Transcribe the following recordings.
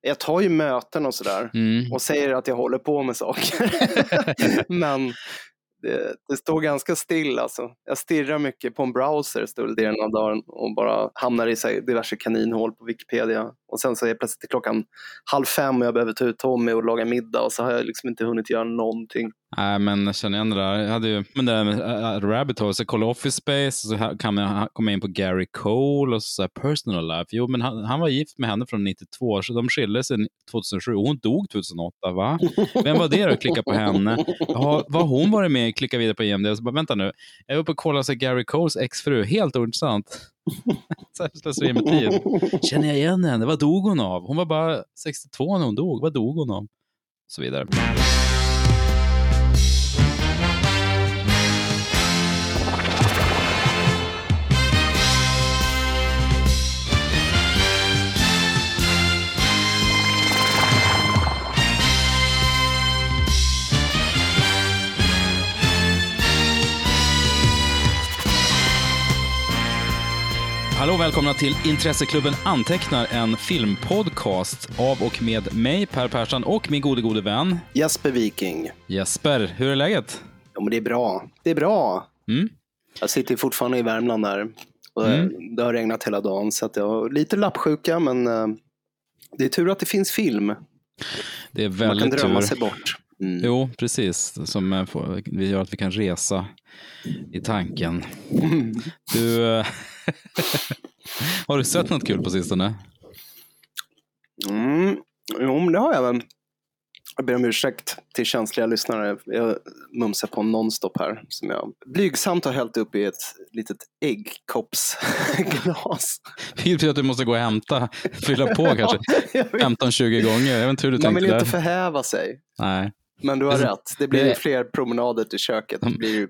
Jag tar ju möten och sådär Mm. och säger att jag håller på med saker. Men det, det står ganska still alltså. Jag stirrar mycket på en browser större delen av dagen och bara hamnar i här diverse kaninhål på Wikipedia. Och sen så är plötsligt klockan halv fem och jag behöver ta ut Tommy och laga middag och så har jag liksom inte hunnit göra någonting. Nej, men jag känner igen det där. Jag hade ju, men det där med äh, äh Rabbit Hole, så kolla Office Space, så kan man komma in på Gary Cole och så här Personal Life. Jo, men han, han var gift med henne från 92, så de skilde sig 2007 och hon dog 2008, va? Vem var det då? Klicka på henne. Har, vad hon varit med? Klicka vidare på IMD. Så bara, vänta nu, jag är uppe och kollar så Gary Coles exfru, helt ointressant. så med tid. Känner jag igen henne? Vad dog hon av? Hon var bara 62 när hon dog. Vad dog hon av? Och så vidare. Hallå och välkomna till Intresseklubben Antecknar, en filmpodcast av och med mig, Per Persson, och min gode, gode vän Jesper Viking. Jesper. Hur är läget? Ja men det är bra. Det är bra. Mm? Jag sitter fortfarande i Värmland där. Och Mm. Det har regnat hela dagen så att jag har lite lappsjuka men eh, det är tur att det finns film. Det är Man kan väldigt drömma tur. sig bort. Mm. Jo, precis. Som vi gör att vi kan resa i tanken. Du, eh, har du sett något kul på sistone? Mm. Jo, men det har jag väl. Jag ber om ursäkt till känsliga lyssnare. Jag mumsar på nonstop här som jag blygsamt har hällt upp i ett litet äggkoppsglas. Det betyder att du måste gå och hämta, fylla på kanske Jag vet. 15-20 gånger. Jag vet inte hur du Man tänkte vill där. inte förhäva sig. Nej. Men du har Alltså, rätt. Det blir det- fler promenader till köket. Det blir ju...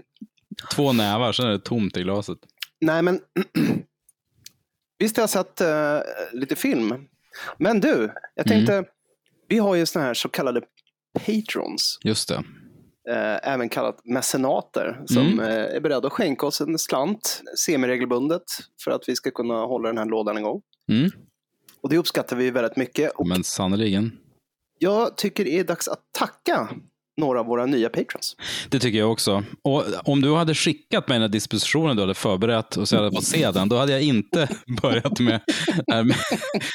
Två nävar, sen är det tomt i glaset. Nej, men visst har jag sett eh, lite film. Men du, jag tänkte, vi har ju såna här så kallade patrons. Just det. eh, även kallat mecenater, som Mm. eh, är beredda att skänka oss en slant semiregelbundet för att vi ska kunna hålla den här lådan igång. Mm. Och det uppskattar vi väldigt mycket. Och Men sannerligen. Jag tycker det är dags att tacka några av våra nya patrons. Det tycker jag också. Och om du hade skickat mig den här dispositionen du hade förberett och så jag hade fått se den, då hade jag inte börjat med, äh, med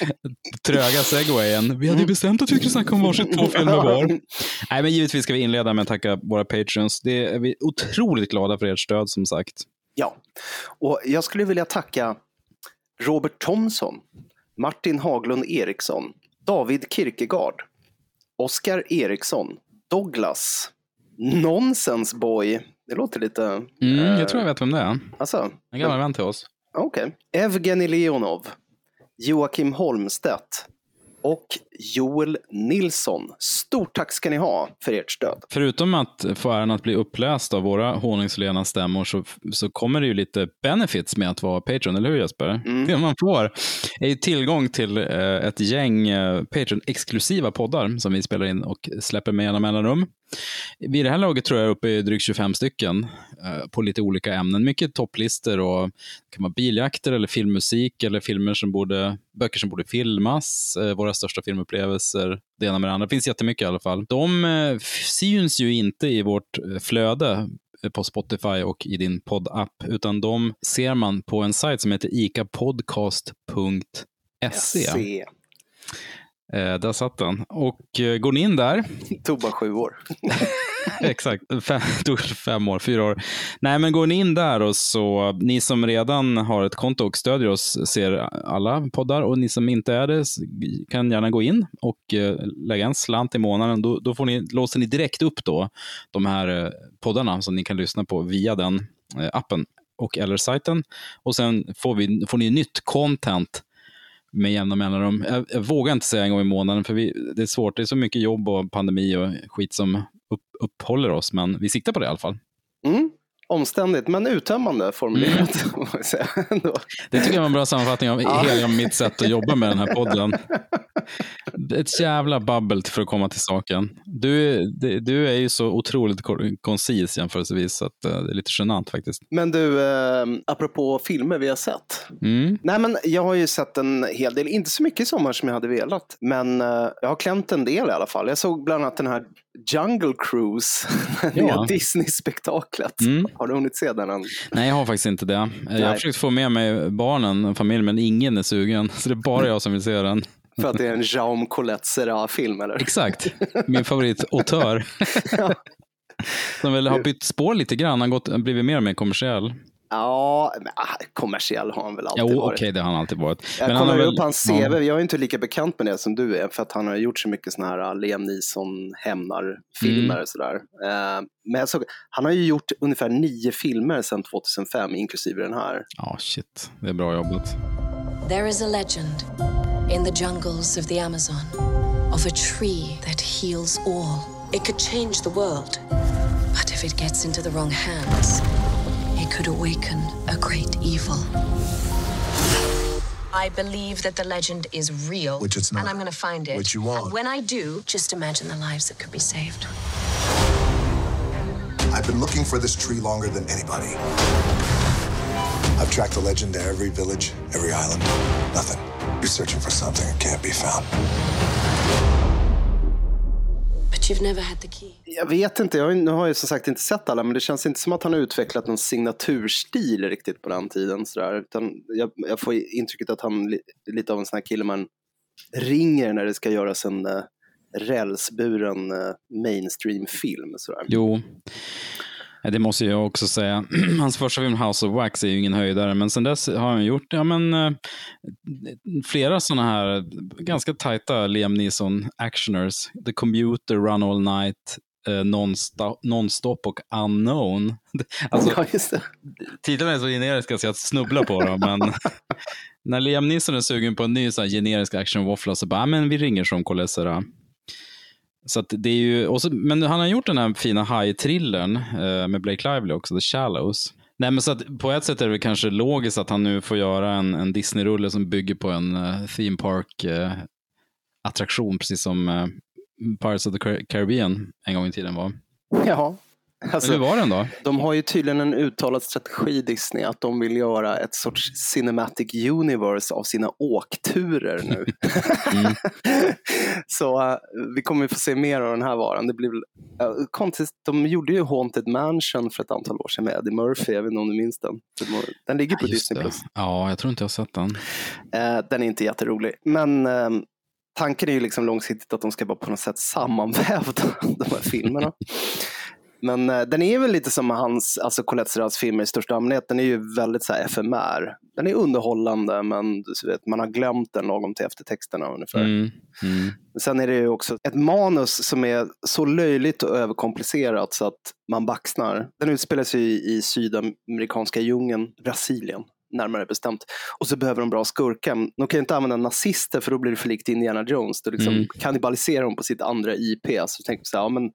tröga segwayen. Vi hade ju bestämt att vi skulle snacka om varsitt två filmer var. Nej, men givetvis ska vi inleda med att tacka våra patrons. Det är vi otroligt glada för ert stöd som sagt. Ja, och jag skulle vilja tacka Robert Thomsson, Martin Haglund Eriksson, David Kirkegard, Oskar Eriksson, Douglas, Nonsense Boy, det låter lite... Mm, eh, jag tror jag vet vem det är. Alltså, En gammal vän till oss. Okej. Evgeni Leonov, Joakim Holmstedt och Joel Nilsson. Stort tack ska ni ha för ert stöd. Förutom att få äran att bli uppläst av våra honungslena stämmor så, så kommer det ju lite benefits med att vara Patreon, eller hur Jesper? Mm. Det man får är ju tillgång till eh, ett gäng eh, Patreon-exklusiva poddar som vi spelar in och släpper med jämna mellanrum. Vid det här laget tror jag är uppe i drygt 25 stycken eh, på lite olika ämnen. Mycket topplistor och det kan vara biljakter eller filmmusik eller filmer som borde, böcker som borde filmas, våra största filmupplevelser, det ena med det andra. Det finns jättemycket i alla fall. De eh, syns ju inte i vårt eh, flöde eh, på Spotify och i din poddapp, utan de ser man på en sajt som heter icapodcast.se. Se. Eh, där satt den. Och eh, går ni in där, Tog bara sju år. Exakt, fem, tog fem år, fyra år. Nej, men går ni in där och så, ni som redan har ett konto och stödjer oss ser alla poddar och ni som inte är det kan gärna gå in och eh, lägga en slant i månaden. Då, då får ni, låser ni direkt upp då de här eh, poddarna som ni kan lyssna på via den eh, appen och eller sajten. Och sen får, vi, får ni nytt content med jämna mellanrum. Jag, jag vågar inte säga en gång i månaden, för vi, det är svårt. Det är så mycket jobb och pandemi och skit som upp, uppehåller oss, men vi siktar på det i alla fall. Mm. Omständigt men uttömmande formulerat. ändå. Det tycker jag var en bra sammanfattning av Ja. hela mitt sätt att jobba med den här podden. ett jävla babbel för att komma till saken. Du, du är ju så otroligt koncis jämförelsevis, så att, uh, det är lite genant faktiskt. Men du, eh, apropå filmer vi har sett. Mm. Nej, men jag har ju sett en hel del, inte så mycket i sommar som jag hade velat, men uh, jag har klämt en del i alla fall. Jag såg bland annat den här Jungle Cruise, det ja. Disney-spektaklet. Mm. Har du hunnit se den än? Nej, jag har faktiskt inte det. Nej. Jag har försökt få med mig barnen, familjen, men ingen är sugen. Så det är bara jag som vill se den. För att det är en Jaume Colette Serra-film, eller? Exakt, min favoritauteur. ja. Som väl har bytt spår lite grann, han har blivit mer och mer kommersiell. Ja, men, ah, kommersiell har han väl alltid jo, varit. Okej, okay, det har han alltid varit. Jag men kollar upp hans CV, ja. jag är inte lika bekant med det som du är, för att han har gjort så mycket sådana här ah, Liam Neeson hämnar-filmer. Mm. Sådär. Uh, men jag såg, han har ju gjort ungefär nio filmer sedan 2005, inklusive den här. Ja, oh, shit. Det är bra jobbat. There is a legend in the jungles of the Amazon of a tree that heals all. It could change the world, but if it gets into the wrong hands, could awaken a great evil. I believe that the legend is real. Which it's not. And I'm going to find it. Which you want. And when I do, just imagine the lives that could be saved. I've been looking for this tree longer than anybody. I've tracked the legend to every village, every island. Nothing. You're searching for something that can't be found. Jag vet inte, jag har, nu har jag som sagt inte sett alla, men det känns inte som att han har utvecklat någon signaturstil riktigt på den tiden. Sådär. Utan jag, jag får intrycket att han är lite av en sån här kille man ringer när det ska göras en uh, rälsburen uh, mainstream-film. Jo, det måste jag också säga. Hans första film House of Wax är ju ingen höjdare, men sen dess har han gjort ja, men, eh, flera sådana här ganska tajta Liam Neeson actioners. The Commuter, Run All Night, eh, non-stop, non och Unknown. Alltså, ja, titlarna är så generiska så jag snubblar på dem, men när Liam Neeson är sugen på en ny så här generisk action-våffla så bara, men vi ringer som Colessera. Så det är ju, så, men han har gjort den här fina high-thrillern eh, med Blake Lively också, The Shallows. Nej, men så att på ett sätt är det kanske logiskt att han nu får göra en, en Disney-rulle som bygger på en uh, theme park-attraktion, eh, uh, precis som uh, Pirates of the Caribbean en gång i tiden var. Ja, Alltså, hur var den då? De har ju tydligen en uttalad strategi Disney att de vill göra ett sorts cinematic universe av sina åkturer nu. mm. Så uh, vi kommer få se mer av den här varan. Det blir uh, konstigt, de gjorde ju Haunted Mansion för ett antal år sedan med Eddie Murphy, jag vet inte om du minns den. Den ligger på ja, Disney+. Plus. Ja, jag tror inte jag har sett den. Uh, den är inte jätterolig, men ehm, tanken är ju liksom långsiktigt att de ska vara på något sätt sammanvävda, de här filmerna. Men eh, den är väl lite som hans, alltså Colette Serras filmer i största allmänhet. Den är ju väldigt så här FMR. Den är underhållande men du vet, man har glömt den lagom till eftertexterna ungefär. Mm. Mm. Sen är det ju också ett manus som är så löjligt och överkomplicerat så att man baxnar. Den utspelar sig i, i sydamerikanska djungeln, Brasilien närmare bestämt. Och så behöver de bra skurkar. De kan ju inte använda nazister för då blir det för likt Indiana Jones. Då liksom mm. kannibaliserar de på sitt andra IP. Så tänker så här, ja, men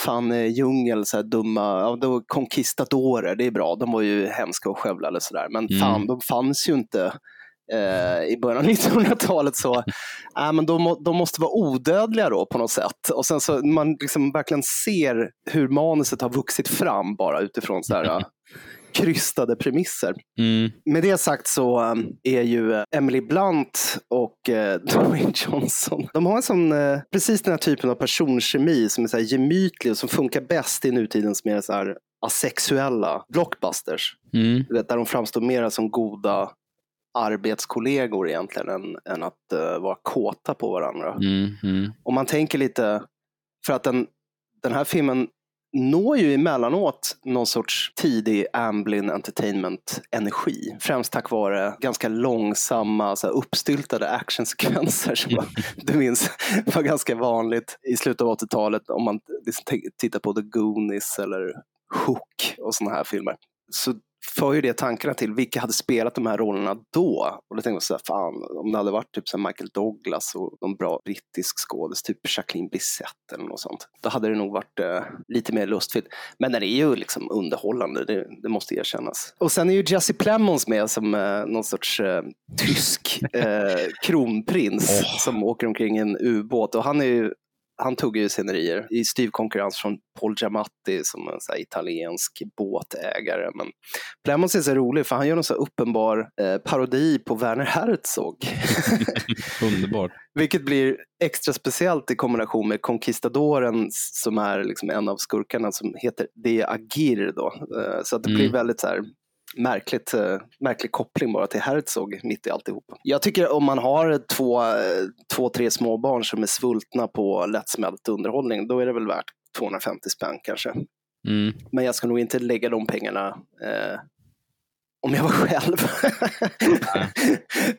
fan, eh, djungel, så här dumma, ja, då, conquistadorer, det är bra, de var ju hemska och skövlade sådär, men mm. fan, de fanns ju inte eh, i början av 1900-talet så, äh, men de, de måste vara odödliga då på något sätt. Och sen så man liksom verkligen ser hur manuset har vuxit fram bara utifrån så här, krystade premisser. Mm. Med det sagt så um, är ju uh, Emily Blunt och uh, Dwayne Johnson, de har en sån, uh, precis den här typen av personkemi som är så här gemytlig och som funkar bäst i nutidens mer så här asexuella blockbusters. Mm. Där de framstår mer som goda arbetskollegor egentligen än, än att uh, vara kåta på varandra. Mm, mm. Om man tänker lite, för att den, den här filmen når ju emellanåt någon sorts tidig Amblin Entertainment-energi. Främst tack vare ganska långsamma, så här, uppstyltade actionsekvenser som du minns var ganska vanligt i slutet av 80-talet om man liksom tittar på The Goonies eller Hook och sådana här filmer. Så för ju det tankarna till vilka hade spelat de här rollerna då. Och då tänkte jag så här, fan, om det hade varit typ så Michael Douglas och någon bra brittisk skådis, typ Jacqueline Bisset eller något sånt. Då hade det nog varit eh, lite mer lustfyllt. Men den är ju liksom underhållande, det, det måste erkännas. Och sen är ju Jesse Plemons med som eh, någon sorts eh, tysk eh, kronprins Åh. som åker omkring i en ubåt. Och han är ju han tog ju scenerier i styv konkurrens från Paul Giamatti som en så italiensk båtägare. Men Plemons är så rolig för han gör en så uppenbar eh, parodi på Werner Herzog. Underbart. Vilket blir extra speciellt i kombination med Conquistadoren som är liksom en av skurkarna som heter De Agir. Då. Eh, så att det blir Mm. väldigt så här, märkligt, eh, märklig koppling bara till Herzog mitt i alltihop. Jag tycker om man har två, eh, två tre småbarn som är svultna på lättsmält underhållning, då är det väl värt 250 spänn kanske. Mm. Men jag ska nog inte lägga de pengarna eh, om jag var själv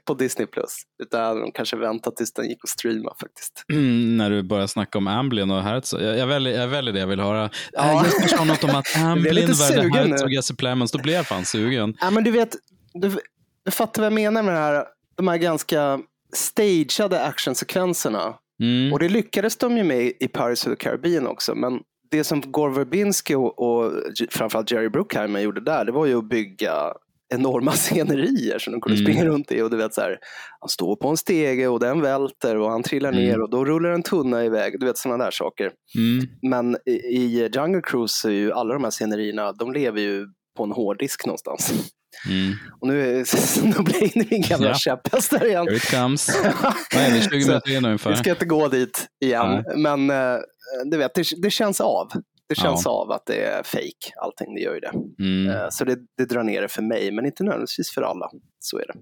på Disney+. Plus. Utan hade nog kanske väntat tills den gick att streama faktiskt. Mm, när du börjar snacka om Amblin och Herzog. Jag, jag, väljer, jag väljer det jag vill höra. Ja. Ja. Jag sa något om att Amblin värde. Herzog och Jesse Plemons. Då blev jag fan sugen. Ja, men du vet, du, du fattar vad jag menar med det här, de här ganska stageade actionsekvenserna. Mm. Och det lyckades de ju med i of the Caribbean också. Men det som Gore Verbinski och, och framförallt Jerry Bruckheimer gjorde där, det var ju att bygga enorma scenerier som de kunde Mm. springa runt i. Och du vet så här, han står på en stege och den välter och han trillar Mm. ner och då rullar en tunna iväg. Du vet sådana där saker. Mm. Men i, i Jungle Cruise så är ju alla de här scenerierna, de lever ju på en hårddisk någonstans. Mm. Och nu jag in i min gamla Ja. käpphäst där igen. Here it comes. Vad är det, 20 Så- minuter in ungefär? Vi ska inte gå dit igen, men eh, du vet, det, det känns av. Det känns Ja. av att det är fake allting, det gör ju det. Mm. Eh, Så det, det drar ner det för mig, men inte nödvändigtvis för alla. Så är det.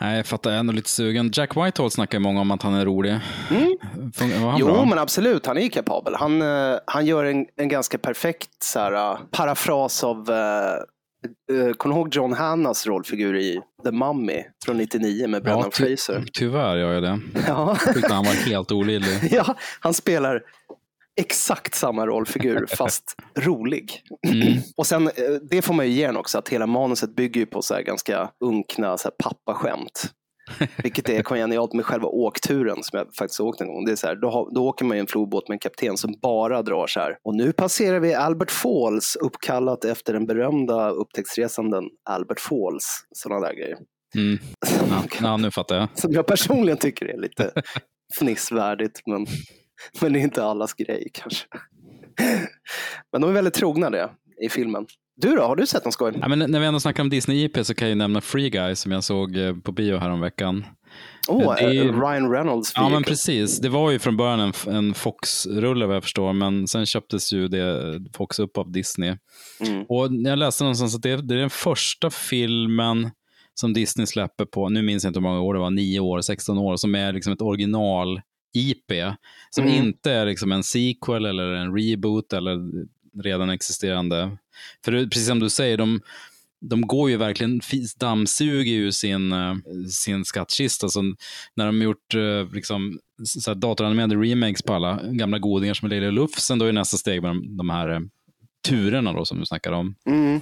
Nej, jag fattar, jag är ändå lite sugen. Jack Whitehall snackar många om att han är rolig. Mm. Var han Jo, bra? men absolut, han är kapabel. Han, eh, han gör en, en ganska perfekt så här, eh, parafras av Uh, Kommer du ihåg John Hannas rollfigur i The Mummy från 99 med Brendan ty- Fraser? Tyvärr gör jag det. Ja. Tyckte han var helt olidlig. ja, han spelar exakt samma rollfigur fast rolig. Mm. Och sen, eh, det får man ju ge den också, att hela manuset bygger på så här ganska unkna så här pappaskämt. Vilket är kongenialt med själva åkturen som jag faktiskt åkt en gång. Det är så här, då, då åker man i en flodbåt med en kapten som bara drar så här. Och nu passerar vi Albert Falls, uppkallat efter den berömda upptäcktsresanden Albert Falls. Sådana där grejer. Mm. Ja, ja, nu fattar jag. Som jag personligen tycker är lite fnissvärdigt, men, men det är inte allas grej kanske. Men de är väldigt trogna det i filmen. Du då, har du sett någon skoj? Ja, men när vi ändå snackar om Disney-IP så kan jag ju nämna Free Guy som jag såg eh, på bio häromveckan. Det är ju- Ryan Reynolds Ja, men precis. Det var ju från början en, en Fox-rulle vad jag förstår, men sen köptes ju det Fox upp av Disney. Mm. Och jag läste någonstans att det, det är den första filmen som Disney släpper på, nu minns jag inte hur många år det var, 9 år, 16 år, som är liksom ett original-IP. Som Mm. inte är liksom en sequel eller en reboot eller redan existerande. För precis som du säger, de, de går ju verkligen, dammsuger ju sin, eh, sin skattkista. Så när de gjort eh, liksom, så här datoranimerade remakes på alla gamla godingar som Lille Lufsen, då är nästa steg med de, de här eh, turerna då som du snackar om. Mm.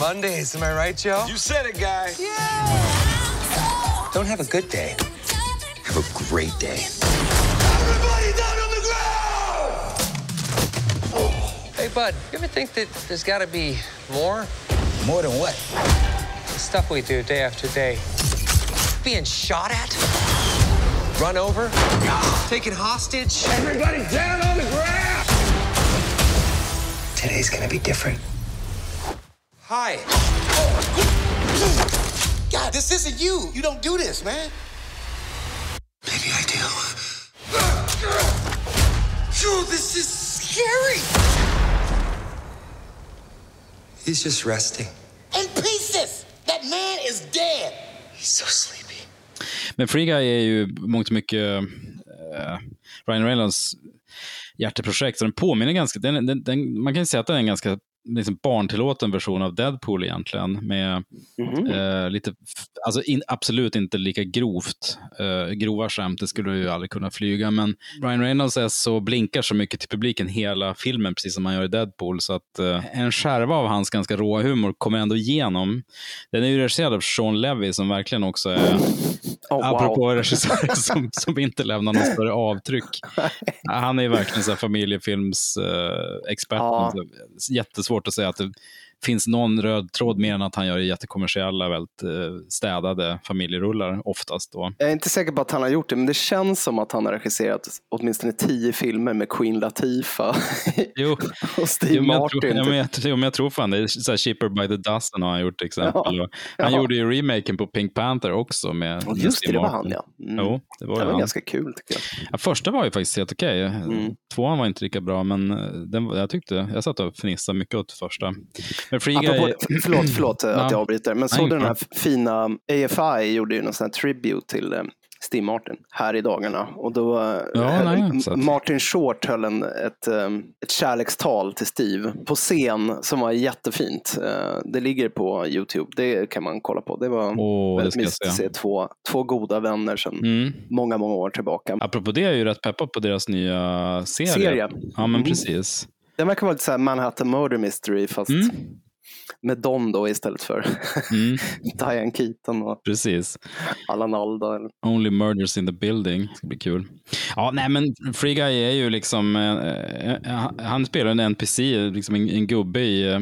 Mondays, am I right, Joe? You said it, guy. Don't have a good day. Have a great day. Everybody down on the ground! Hey, bud, you ever think that there's got to be more? More than what? The stuff we do day after day. Being shot at? Run over? Taken hostage? Everybody down on the ground! Today's gonna be different. Hi. God, this isn't you. You don't do this, man. Maybe I do. Dude, this is scary. He's just resting. In pieces. That man is dead. He's so sleepy. Men Free Guy är ju mångt och mycket eh, Ryan Reynolds hjärteprojekt. Så den påminner ganska, den, den, den, man kan ju säga att den är en ganska liksom barntillåten version av Deadpool egentligen. Med Mhm. eh, lite, alltså in, absolut inte lika grovt. Eh, grova skämt, det skulle ju aldrig kunna flyga. Men Ryan Reynolds är så, blinkar så mycket till publiken hela filmen, precis som han gör i Deadpool. Så att eh, en skärva av hans ganska råa humor kommer ändå igenom. Den är ju regisserad av Sean Levy som verkligen också är Oh, wow. Apropå regissörer som, som inte lämnar något större avtryck. Han är ju verkligen så familjefilmsexpert. Ja svårt att säga att det finns någon röd tråd mer än att han gör jättekommersiella, väldigt eh, städade familjerullar oftast. Då. Jag är inte säker på att han har gjort det, men det känns som att han har regisserat åtminstone tio filmer med Queen Latifah Jo, och Steve jo, Martin. tror, ja, typ. men jag, jo, men jag tror fan det. är Så här, Cheaper by the dozen har han gjort till exempel. Och Han Ja. gjorde ju remaken på Pink Panther också med, Och med Just det, Steve det var han ja. Mm. Jo, det var, det var han. ganska kul tycker jag. Ja, första var ju faktiskt helt okej. Mm. Tvåan var inte lika bra, men eh, den, jag tyckte, jag satt och fnissade mycket åt första. Men Free Guy, Apropå, förlåt, förlåt eh, att Ja. jag avbryter, men såg du den här fina, AFI gjorde ju någon sån här tribute till eh, Steve Martin här i dagarna. Och då, eh, Ja, höll- nej. Martin Short höll en, ett, ett kärlekstal till Steve på scen som var jättefint. Det ligger på YouTube, det kan man kolla på. Det var det väldigt mysigt att se. två, två goda vänner sedan Mm. många, många år tillbaka. Apropå det är jag ju rätt peppad på deras nya serie. Serie. Ja, men Mm. precis. Den verkar vara lite så Manhattan Murder Mystery fast Mm. Med Don då istället för Mm, Diane Keaton och precis. Allan Alda. Only murders in the building. Det ska bli kul. Ja, nej, men Free Guy är ju liksom, eh, eh, han spelar en NPC, liksom en, en gubbe i eh,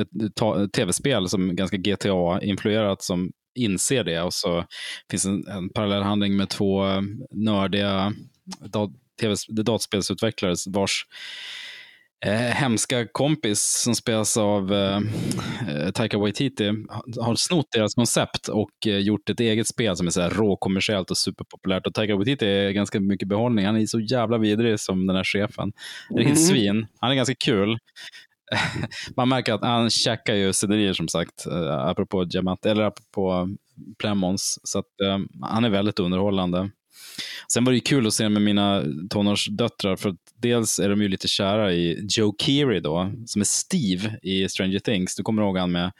ett tv-spel som är ganska GTA-influerat som inser det och så finns en, en parallell handling med två eh, nördiga dat- TV dataspelsutvecklare vars eh, hemska kompis som spelas av eh, eh, Taika Waititi har- snott deras koncept och eh, gjort ett eget spel som är så här råkommersiellt och superpopulärt. Och Taika Waititi är ganska mycket behållning. Han är så jävla vidrig som den här chefen. Det är Mhm. ett svin. Han är ganska kul. Man märker att han käkar ju scenerier som sagt, eh, apropå Diamant, eller apropå Plemons. Så att, eh, han är väldigt underhållande. Sen var det kul att se med mina tonårsdöttrar, för dels är de ju lite kära i Joe Keery då, som är Steve i Stranger Things. Du kommer ihåg han med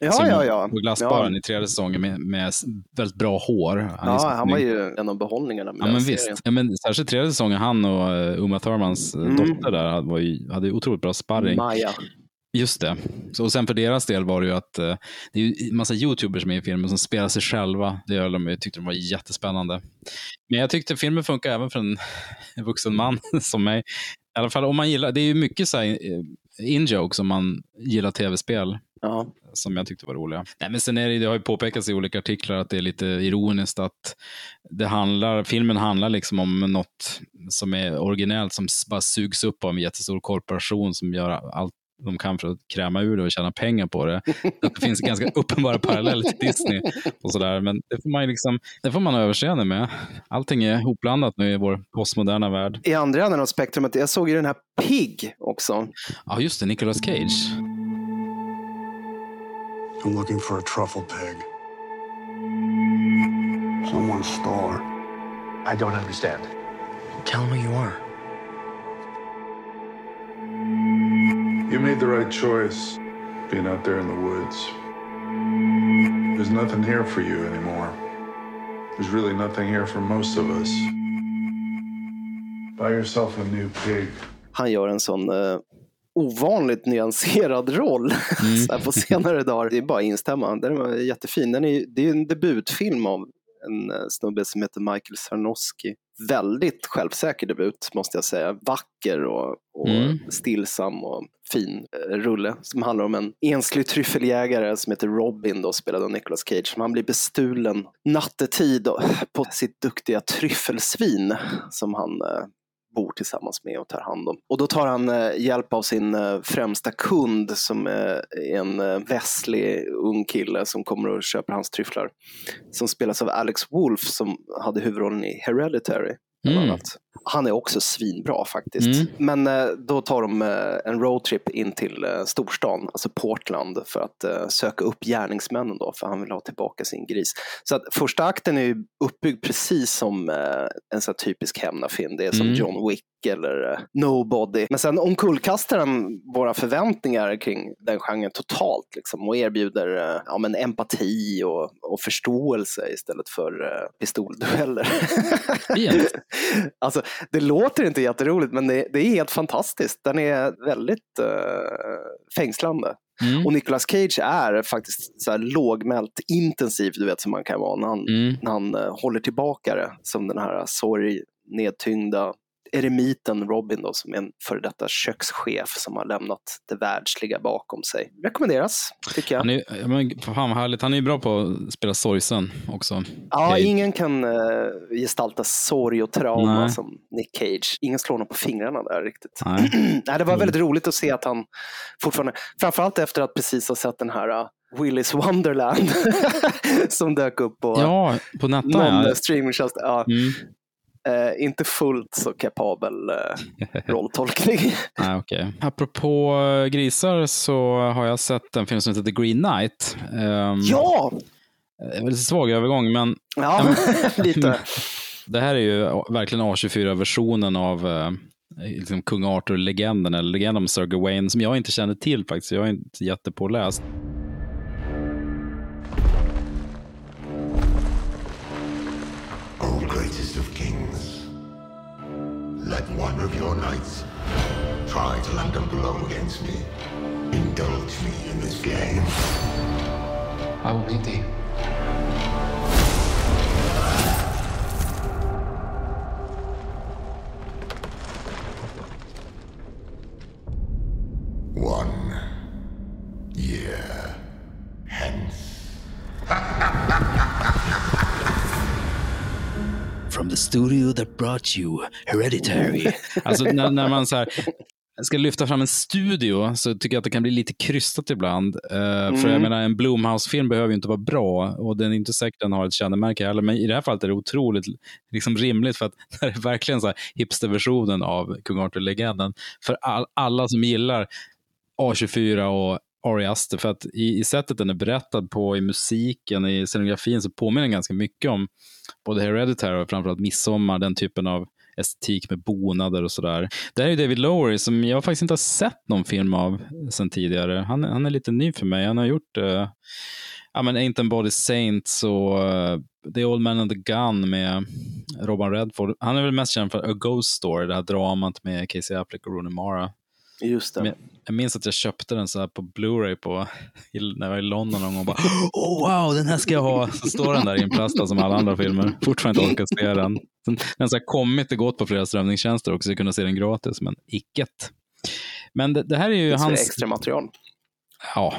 Ja, som ja, ja. på glassbaren ja. i tredje säsongen med, med väldigt bra hår. Han Ja, så han var ju en av behållningarna med Ja, men visst. Ja, men särskilt tredje säsongen, han och uh, Uma Thurmans eh, Mm. dotter där hade, var ju, hade otroligt bra sparring. Maja. Just det. Så, och sen för deras del var det ju att eh, det är ju massa YouTubers med i filmen som spelar sig själva. Det gör de, jag tyckte de var jättespännande. Men jag tyckte filmen funkar även för en, en vuxen man som mig. I alla fall om man gillar, det är ju mycket så här eh, in-jokes om man gillar tv-spel Ja. som jag tyckte var roliga. Nej, men sen är det, det har ju påpekats i olika artiklar att det är lite ironiskt att det handlar, filmen handlar liksom om något som är originellt som bara sugs upp av en jättestor korporation som gör allt de kan för att kräma ur det och tjäna pengar på det. Det finns ganska uppenbara paralleller till Disney och sådär, men det får man ju liksom, det får man ha överseende med. Allting är hopblandat nu i vår postmoderna värld. I andra änden av spektrumet, jag såg ju den här Pig också. Ja, just det, Nicolas Cage. I'm looking for a truffle pig. Someone stole her. I don't understand. Tell who you are. You made the right choice being out there in the woods. There's nothing here for you anymore. There's really nothing here for most of us. Buy yourself a new pig. Han gör en sån eh, ovanligt nyanserad roll här på senare dagar. Det är bara att instämma. Den var jättefin. Den är, det är en debutfilm av en eh, snubbe som heter Michael Sarnowski. Väldigt självsäker debut måste jag säga. Vacker och, och Mm. stillsam och fin eh, rulle som handlar om en enslig tryffeljägare som heter Robin, då, spelad av Nicolas Cage. Som han blir bestulen nattetid på sitt duktiga tryffelsvin som han eh, bor tillsammans med och tar hand om. Och då tar han eh, hjälp av sin eh, främsta kund som är en eh, västlig ung kille som kommer och köper hans tryfflar. Som spelas av Alex Wolff som hade huvudrollen i Hereditary. bland Mm. annat. Han är också svinbra faktiskt. Mm. Men eh, då tar de eh, en roadtrip in till eh, storstan, alltså Portland, för att söka upp gärningsmännen då, för han vill ha tillbaka sin gris. Så att första akten är ju uppbyggd precis som en sån typisk hämnarfilm. Det är som Mm. John Wick eller Nobody. Men sen omkullkastar den våra förväntningar kring den genren totalt liksom, och erbjuder ja, men empati och, och förståelse istället för pistoldueller. Alltså, det låter inte jätteroligt men det, det är helt fantastiskt. Den är väldigt eh, fängslande. Mm. Och Nicolas Cage är faktiskt så här lågmält intensiv, du vet som man kan vara när han, Mm. när han eh, håller tillbaka det. Som den här sorg, nedtyngda eremiten Robin då, som är en före detta kökschef som har lämnat det världsliga bakom sig. Rekommenderas, tycker jag. Han är, ja, men, fan vad härligt. Han är ju bra på att spela sorgsen också. Ja, Cage. ingen kan uh, gestalta sorg och trauma Nej. som Nick Cage. Ingen slår honom på fingrarna där riktigt. Nej. Nej, det var väldigt roligt att se att han fortfarande, framförallt efter att precis ha sett den här uh, Willis Wonderland som dök upp på Ja, på Nettan någon ja. streamingtjänst. Ja, Mm. Eh, inte fullt så kapabel eh, rolltolkning. Nej, okej. Apropå eh, grisar så har jag sett en film som heter The Green Knight. Um, ja! Det var lite svag övergång, men Ja, lite. det här är ju verkligen A24-versionen av eh, liksom kung Arthur-legenden, eller legenden om Sir Gawain, som jag inte känner till faktiskt. Jag är inte jättepåläst. Greatest of kings, let one of your knights try to land a blow against me. Indulge me in this game. I will meet thee. Studio that brought you Hereditary. alltså när, när man så här, ska lyfta fram en studio så tycker jag att det kan bli lite krystat ibland. Eh, För jag menar, en Blumhouse-film behöver ju inte vara bra och den är inte säkert den har ett kännemärke heller. Men i det här fallet är det otroligt liksom, rimligt för att det är verkligen så här hipsterversionen av Kung Arthur-legenden. För all, alla som gillar A24 och Ari Aster, för att i, i sättet den är berättad på, i musiken, i scenografin, så påminner den ganska mycket om både Hereditary och framförallt Midsommar, den typen av estetik med bonader och sådär. Det här är ju David Lowery som jag faktiskt inte har sett någon film av sen tidigare. Han, han är lite ny för mig. Han har gjort uh, ja, men Ain't and Body Saints och uh, The Old Man and the Gun med Robin Redford. Han är väl mest känd för A Ghost Story, det här dramat med Casey Affleck och Rooney Mara. Just det. Men jag minns att jag köpte den så här på Blu-ray på, när jag var i London någon gång och bara oh, wow, den här ska jag ha. Så står den där i en plasta som alla andra filmer. Fortfarande inte orkat se den. Den har kommit och gått på flera strömningstjänster också, så jag kunde se den gratis, men icket. Men det, det här är ju det hans... extra material. Ja,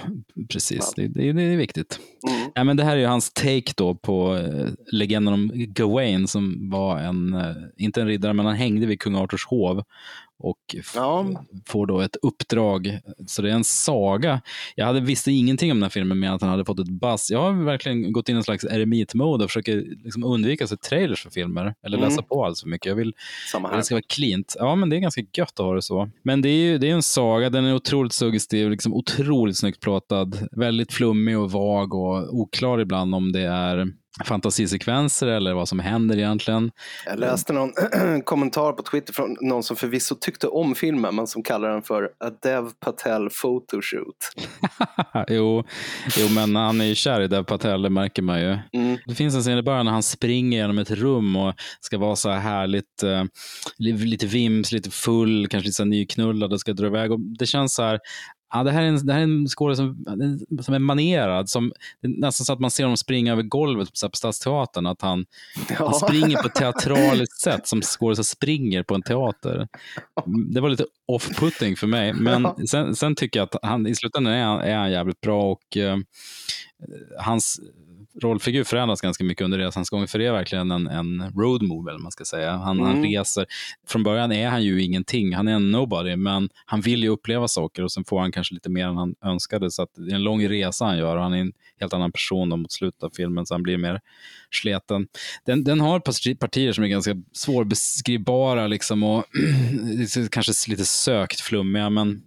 precis. Det, det, det är viktigt. Mm. Ja, men det här är ju hans take då på eh, legenden om Gawain som var en, eh, inte en riddare, men han hängde vid kung Arthurs hov och Ja. får då ett uppdrag. Så det är en saga. Jag hade, visste ingenting om den här filmen med att han hade fått ett buzz. Jag har verkligen gått in i en slags eremitmode och försöker liksom undvika att se trailers för filmer eller Mm. läsa på alls för mycket. Jag vill Samma det ska vara cleant. Ja, men det är ganska gött att ha det så. Men det är ju det är en saga, den är otroligt suggestiv, liksom otroligt snyggt plåtad. Väldigt flummig och vag och oklar ibland om det är fantasisekvenser eller vad som händer egentligen. Jag läste någon kommentar på Twitter från någon som förvisso tyckte om filmen men som kallar den för A Dev Patel Photoshoot. jo, jo, men han är ju kär i Dev Patel, det märker man ju. Mm. Det finns en scen i början när han springer genom ett rum och ska vara så här härligt, eh, li- lite vims, lite full, kanske lite så nyknullad och ska dra iväg. Och det känns så här, Ja, det här är en, det här är en skådespelare som, som är manerad. Som, nästan så att man ser honom springa över golvet här på Stadsteatern. Att han, han springer på ett teatraliskt sätt som skådespelare springer på en teater. Det var lite off-putting för mig. Men sen, sen tycker jag att han, i slutändan är han, är han jävligt bra. Och, eh, hans rollfigur förändras ganska mycket under resans gång, för det är verkligen en, en road movie, eller man ska säga. Han, han reser. Från början är han ju ingenting, han är en nobody, men han vill ju uppleva saker och sen får han kanske lite mer än han önskade. Så det är en lång resa han gör och han är en helt annan person då mot slutet av filmen, så han blir mer sleten. Den, den har parti- partier som är ganska svårbeskrivbara liksom och kanske lite sökt flummiga, men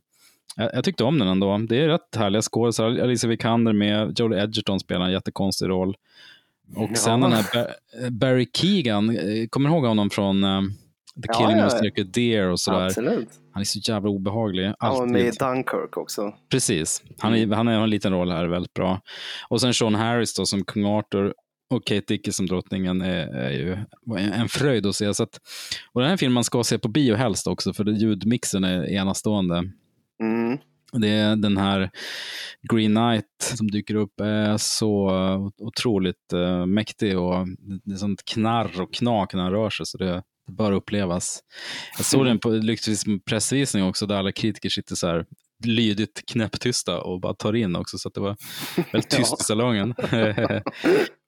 jag, jag tyckte om den ändå. Det är rätt härliga skådisar. Alicia Vikander med, Joel Edgerton spelar en jättekonstig roll. Och sen den här Ba- Barry Keegan, eh, kommer du ihåg honom från eh, The Ja, Killing ja, of ja. Sacred Deer och sådär? Absolut. Han är så jävla obehaglig. Han var med i Dunkirk också. Precis. Han, är, han har en liten roll här, väldigt bra. Och sen Sean Harris då, som kung Arthur och Kate Dickie som drottningen är, är ju en, fröjd att se. Så att, och den här filmen ska se på bio helst också, för ljudmixen är enastående. Mm. Det är den här Green Knight som dyker upp är så otroligt uh, mäktig och det är sånt knarr och knak när han rör sig så det, det bör upplevas. Jag såg den på lyckligtvis en pressvisning också där alla kritiker sitter så här lydigt knäpptysta och bara tar in också så att det var väldigt tyst i salongen.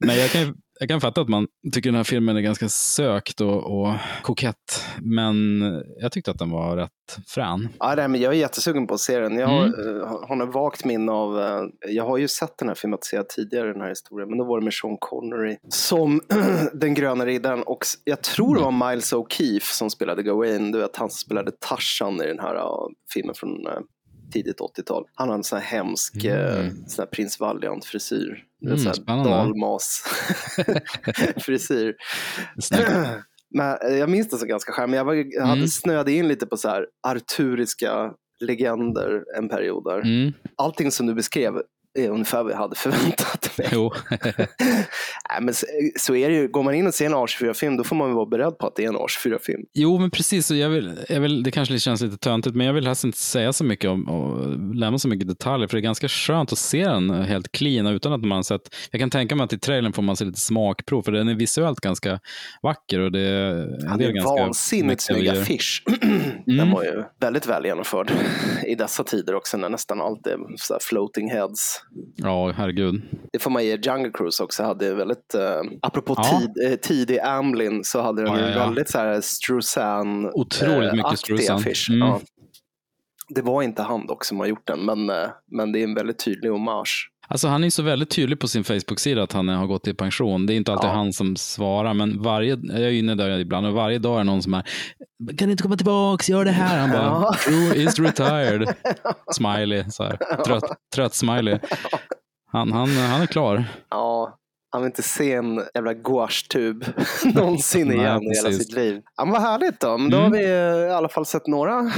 Men jag kan, jag kan fatta att man tycker den här filmen är ganska sökt och, och kokett. Men jag tyckte att den var rätt frän. Ja, nej, men jag är jättesugen på att se den. Jag har, Mm. eh, har ett vagt minne av, eh, jag har ju sett den här filmatiserad tidigare, den här historien, men då var det med Sean Connery som den gröna riddaren och jag tror det var Miles O'Keefe som spelade Gawain, du vet han spelade Tarzan i den här filmen från uh, tidigt 80-tal. Han har en sån här hemsk mm. sån här prins Valiant-frisyr. Mm, dalmas-frisyr. Men eh, jag minns det som ganska charmig. Jag, var, jag hade Mm. snöade in lite på så här arturiska legender en period där. Mm. Allting som du beskrev är ungefär vad jag hade förväntat mig. Jo. Nej, men så, så är det ju, går man in och ser en A24-film då får man vara beredd på att det är en A24-film. Jo, men precis. Jag vill, jag vill, det kanske känns lite töntigt, men jag vill helst inte säga så mycket om och lämna så mycket detaljer, för det är ganska skönt att se den helt clean utan att man sett. Jag kan tänka mig att i trailern får man se lite smakprov, för den är visuellt ganska vacker och det är en Han del är ganska vansinnigt snygg affisch. Mm. Den var ju väldigt väl genomförd i dessa tider också när nästan allt är floating heads. Ja, herregud. Det får man ge Jungle Cruise också, hade väldigt, eh, apropå Ja. tid, eh, tidig Amblin så hade den Ja, ja, ja. väldigt så här Struzan Otroligt mycket aktig Struzan. affisch. Mm. Ja. Det var inte han dock som har gjort den, men, eh, men det är en väldigt tydlig hommage. Alltså han är så väldigt tydlig på sin Facebook-sida att han har gått i pension. Det är inte alltid Ja. han som svarar, men varje, jag är inne där ibland och varje dag är någon som är kan du inte komma tillbaks, gör det här. Han bara, Ja. Is retired. Smiley, så här. Trött, trött smiley. Han, han, han är klar. Ja, han vill inte se en jävla gouache-tub någonsin Nej, igen i hela sitt liv. Ja, men vad härligt då, men då Mm. har vi i alla fall sett några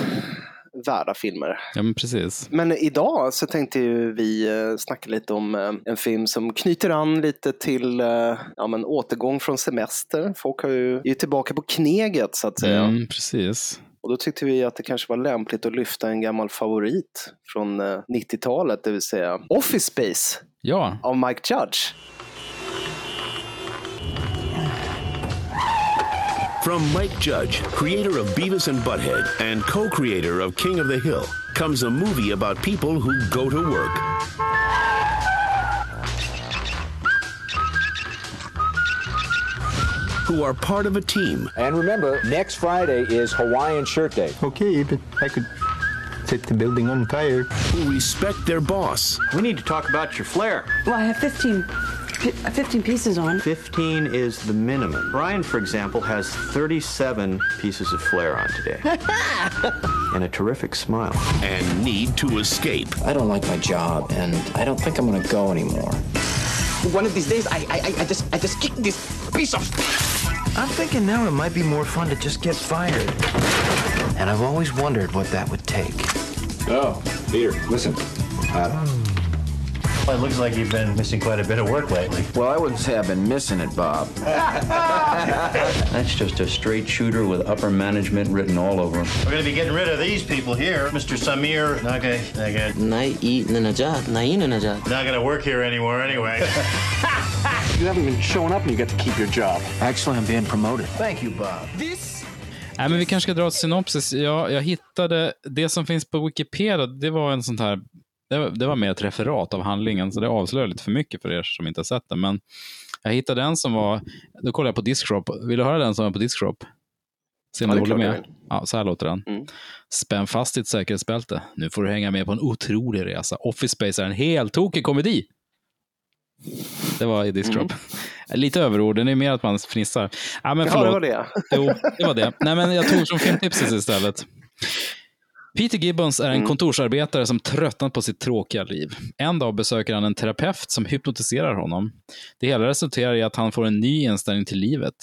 värda filmer. Ja, men precis. Men idag så tänkte vi eh, snacka lite om eh, en film som knyter an lite till eh, ja, men återgång från semester. Folk har ju, är ju tillbaka på kneget så att säga. Mm, precis. Och då tyckte vi att det kanske var lämpligt att lyfta en gammal favorit från eh, 90-talet, det vill säga Office Space Ja, av Mike Judge. From Mike Judge, creator of Beavis and Butthead and co creator of King of the Hill, comes a movie about people who go to work. Who are part of a team And remember, next Friday is Hawaiian Shirt Day. Okay, but I could set the building on fire. who respect their boss We need to talk about your flair. Well, I have 15, fi- 15 pieces on. 15 is the minimum. Brian, for example, has 37 pieces of flair on today. and a terrific smile. and need to escape. I don't like my job, and I don't think I'm gonna go anymore. One of these days, I, I, I just, I just kick this piece of. I'm thinking now it might be more fun to just get fired. And I've always wondered what that would take. Oh, Peter, listen. Uh, Well, it looks like you've been missing quite a bit of work lately. Well, I wouldn't say I've been missing it, Bob. That's just a straight shooter with upper management written all over him. We're going to be getting rid of these people here. Mr. Samir Naga, Naga. Najat, Naina Najat. Not going to work here anymore anyway. you haven't been showing up and you get to keep your job. Actually, I'm being promoted. Thank you, Bob. This Nej, men vi kanske ska dra ett synopsis. Jag, jag hittade, det som finns på Wikipedia, det var en sån här Det var, det var mer ett referat av handlingen, så det avslöjar lite för mycket för er som inte har sett den. Men jag hittade en som var, då kollade jag på Discrop. Vill du höra den som var på Discrop? Se om Ja, du håller med. Ja, så här låter den. Mm. Spänn fast ditt säkerhetsbälte. Nu får du hänga med på en otrolig resa. Office Space är en helt tokig komedi. Det var i Discrop. Lite överord, det är mer att man fnissar. Ja, men Mm. Ja, det var det. Jo, det var det. Nej, men jag tog från filmtipset istället. Peter Gibbons är en Mm. kontorsarbetare som tröttnat på sitt tråkiga liv. En dag besöker han en terapeut som hypnotiserar honom. Det hela resulterar i att han får en ny inställning till livet.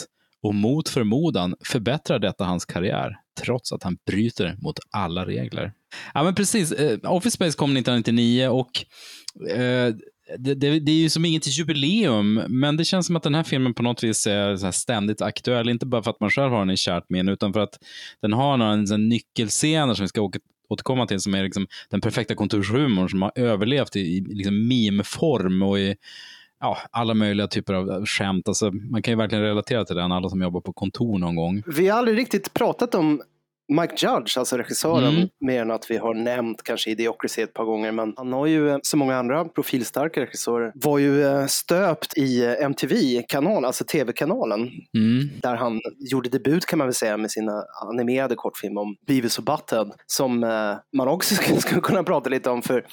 Och mot förmodan förbättrar detta hans karriär, trots att han bryter mot alla regler. Ja, men precis. Eh, Office Space kom 1999 och eh, det, det, det är ju som inget jubileum, men det känns som att den här filmen på något vis är så här ständigt aktuell. Inte bara för att man själv har den i kärt minne, utan för att den har några nyckelscener som vi ska åka, återkomma till, som är liksom den perfekta kontorshumorn som har överlevt i, i liksom meme-form och i ja, alla möjliga typer av skämt. Alltså, man kan ju verkligen relatera till den, alla som jobbar på kontor någon gång. Vi har aldrig riktigt pratat om Mike Judge, alltså regissören, Mm. mer än att vi har nämnt kanske Idiocracy ett par gånger. Men han har ju, eh, som många andra profilstarka regissörer, var ju eh, stöpt i eh, MTV-kanal, alltså tv-kanalen. Mm. Där han gjorde debut kan man väl säga med sina animerade kortfilmer om Beavis och Butthead. Som man också skulle kunna prata lite om. För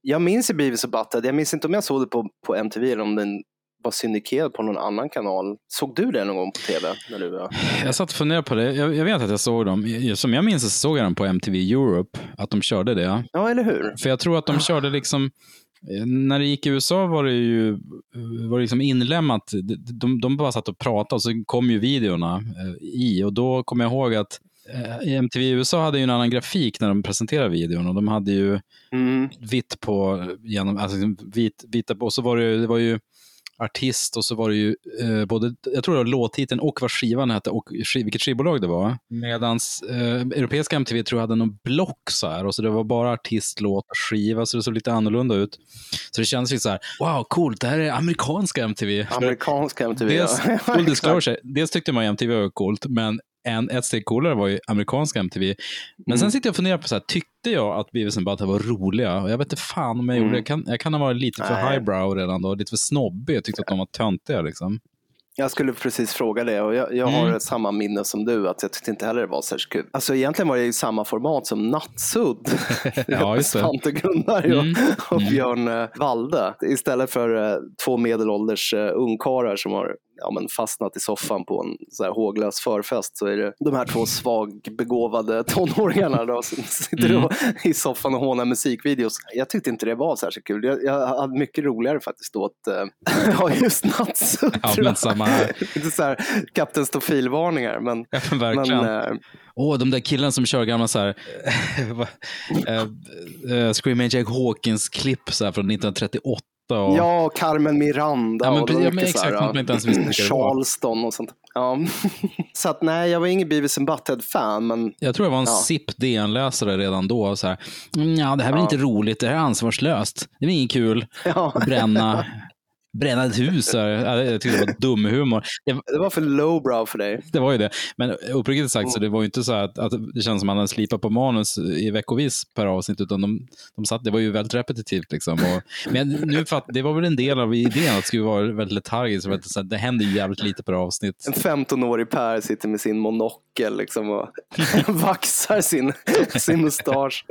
jag minns ju Beavis och Butthead, jag minns inte om jag såg det på, på MTV eller om den var syndikerad på någon annan kanal. Såg du det någon gång på tv? När du var... Jag satt och funderade på det. Jag, jag vet att jag såg dem. Som jag minns så såg jag dem på MTV Europe, att de körde det. Ja, eller hur? För jag tror att de körde liksom, eh, när det gick i USA var det ju var det liksom inlämnat. De, de, bara satt och pratade och så kom ju videorna eh, i och då kommer jag ihåg att eh, MTV USA hade ju en annan grafik när de presenterade videon och de hade ju Mm. vitt på, genom, alltså vit, vita och så var det, det var ju artist och så var det ju eh, både, jag tror det var låttiteln och vad skivan hette och skiv, vilket skivbolag det var. Medan eh, europeiska MTV tror jag hade någon block så här och så det var bara artist, låt och skiva så det såg lite annorlunda ut. Så det kändes lite så här, wow coolt, det här är amerikanska MTV. Amerikanska MTV, Dels, ja. disclosure, dels tyckte man ju MTV var coolt, men en, ett steg coolare var ju amerikanska MTV. Men sen Mm. sitter jag och funderar på, så här, tyckte jag att Beavis and Butthead var roliga? Och jag vet inte fan om jag gjorde det. Jag kan, jag kan ha varit lite för Nej. highbrow redan då, lite för snobbig. Jag tyckte att de var töntiga liksom. Jag skulle precis fråga det och jag, jag har Mm. samma minne som du att jag tyckte inte heller det var särskilt kul. Alltså egentligen var det ju samma format som Nattsudd. Ja, just det. Svante Gunnar och, Mm. och Mm. Björn eh, Valde. Istället för eh, två medelålders uh, ungkarlar som har ja, men fastnat i soffan på en så här håglös förfest så är det de här två svagbegåvade tonåringarna då, som sitter Mm. i soffan och hånar musikvideos. Jag tyckte inte det var särskilt kul. Jag, jag hade mycket roligare faktiskt åt uh, ja, just Nattsudd. Ja, samma så här Kapten Stofil-varningar. Men, Ja, men verkligen. Men, eh, Åh, de där killarna som kör gamla så här, vad- eh, eh, Screaming Jack Hawkins-klipp från 1938. Och, ja, Carmen Miranda Ja, men och ja, men exakt, här, något man inte ens visste. Charleston och sånt. Ja. så att nej, jag var ingen Beavis and Butthead-fan. Men Jag tror jag var en Ja. SIP DN-läsare redan då. Så här, "Mm, ja, det här är väl Ja. inte roligt, det här är ansvarslöst. Det är väl inget kul Ja. att bränna, bränna ett hus. Här. Ja, Jag tyckte det var dum humor. Det, var för lowbrow för dig. det var ju det. Men uppriktigt sagt så det var ju inte så att, att det känns som att man hade slipat på manus i veckovis per avsnitt, utan de, de satt, det var ju väldigt repetitivt. Liksom. Och, men nu för att det var väl en del av idén att det skulle vara väldigt letargiskt. att Så att det händer ju jävligt lite per avsnitt. En 15-årig Per sitter med sin monokel liksom och vaxar sin, sin mustasch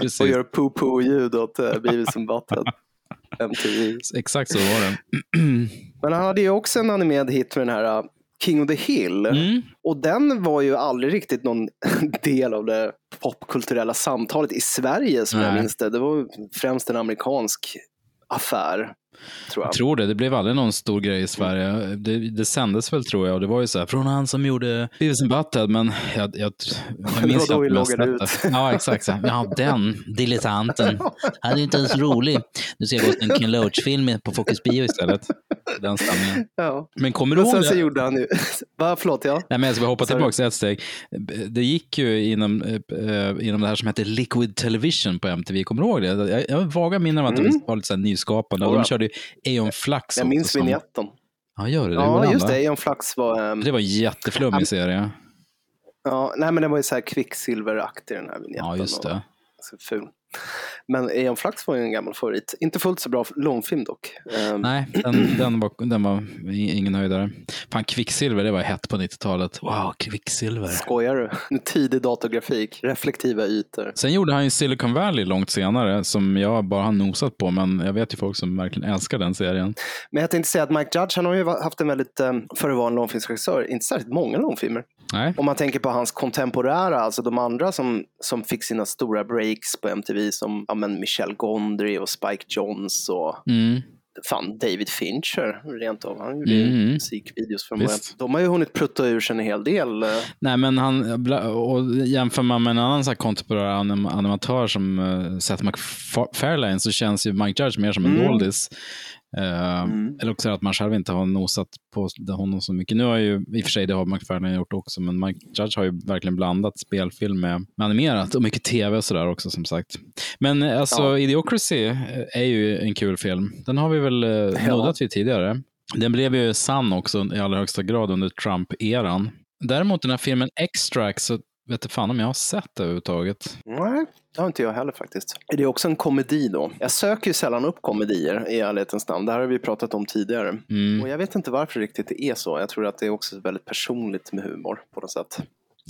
och gör poo-poo-ljud åt uh, Beavis and Butthead. MTV. Exakt så var det. Men han hade ju också en animerad hit med den här uh, King of the Hill. Mm. Och den var ju aldrig riktigt någon del av det popkulturella samtalet i Sverige som jag Nej. minns det. Det var främst en amerikansk affär. Tror jag. Jag tror det. Det blev aldrig någon stor grej i Sverige. Det, det sändes väl tror jag och det var ju så här från han som gjorde Beavis and Butthead men jag, jag, jag minns Det var då inte vi om jag loggade sett det. Ja exakt. Ja den dilettanten. Han är inte ens rolig. Nu ska jag gå en Ken Loach-film på Focus Bio istället. Den stämningen. Ja. Men kommer du ihåg sen så det? gjorde han ju... Va, förlåt, ja. Nej, men jag ska hoppa Sorry. tillbaka ett steg. Det gick ju inom, eh, inom det här som heter Liquid Television på MTV. Kommer du ihåg det? Jag, jag har vaga minnen av att Mm. det var lite så nyskapande. Och de körde ju Eon Flux Jag minns som- vignetten. Ja, gör det. det Ja, just det. Eon Flux var... ehm, Det var en jätteflummig Han- serie. Ja, nej, men den var ju så här kvicksilveraktig den här vignetten. Ja, just det. Och, så ful. Men Eon Flux var ju en gammal favorit. Inte fullt så bra långfilm dock. Um, Nej, den, den, var, den var ingen höjdare. Fan, Kvicksilver, det var hett på 90-talet. Wow, Kvicksilver. Skojar du? Tidig datorgrafik, reflektiva ytor. Sen gjorde han ju Silicon Valley långt senare, som jag bara har nosat på, men jag vet ju folk som verkligen älskar den serien. Men jag tänkte säga att Mike Judge, han har ju haft en väldigt, um, för att vara en långfilmsregissör, inte särskilt många långfilmer. Nej. Om man tänker på hans kontemporära, alltså de andra som, som fick sina stora breaks på MTV som ja, men Michel Gondry och Spike Jonze och Mm. fan David Fincher rent av. Han gjorde Mm. musikvideos från början. De har ju hunnit prutta ur sig en hel del. eh, Nej, men han, och jämför man med en annan så här kontemporär anim, animatör som uh, Seth MacFarlane så känns ju Mike Judge mer som en Mm. doldis. Eh, Eller också att man själv inte har nosat på honom så mycket. Nu har ju, i och för sig det har McFarlane gjort också, men Mike Judge har ju verkligen blandat spelfilm med, med animerat och mycket tv och sådär också som sagt. Men eh, alltså, Ja. Idiocracy eh, är ju en kul film. Den har vi väl uh, nuddat vid tidigare. Den blev ju sann också i allra högsta grad under Trump-eran. Däremot den här filmen Extract så vet jag fan om jag har sett det överhuvudtaget. Nej, det har inte jag heller faktiskt. Är det också en komedi då? Jag söker ju sällan upp komedier i ärlighetens namn. Det här har vi pratat om tidigare. Mm. Och jag vet inte varför riktigt det är så. Jag tror att det är också väldigt personligt med humor på något sätt.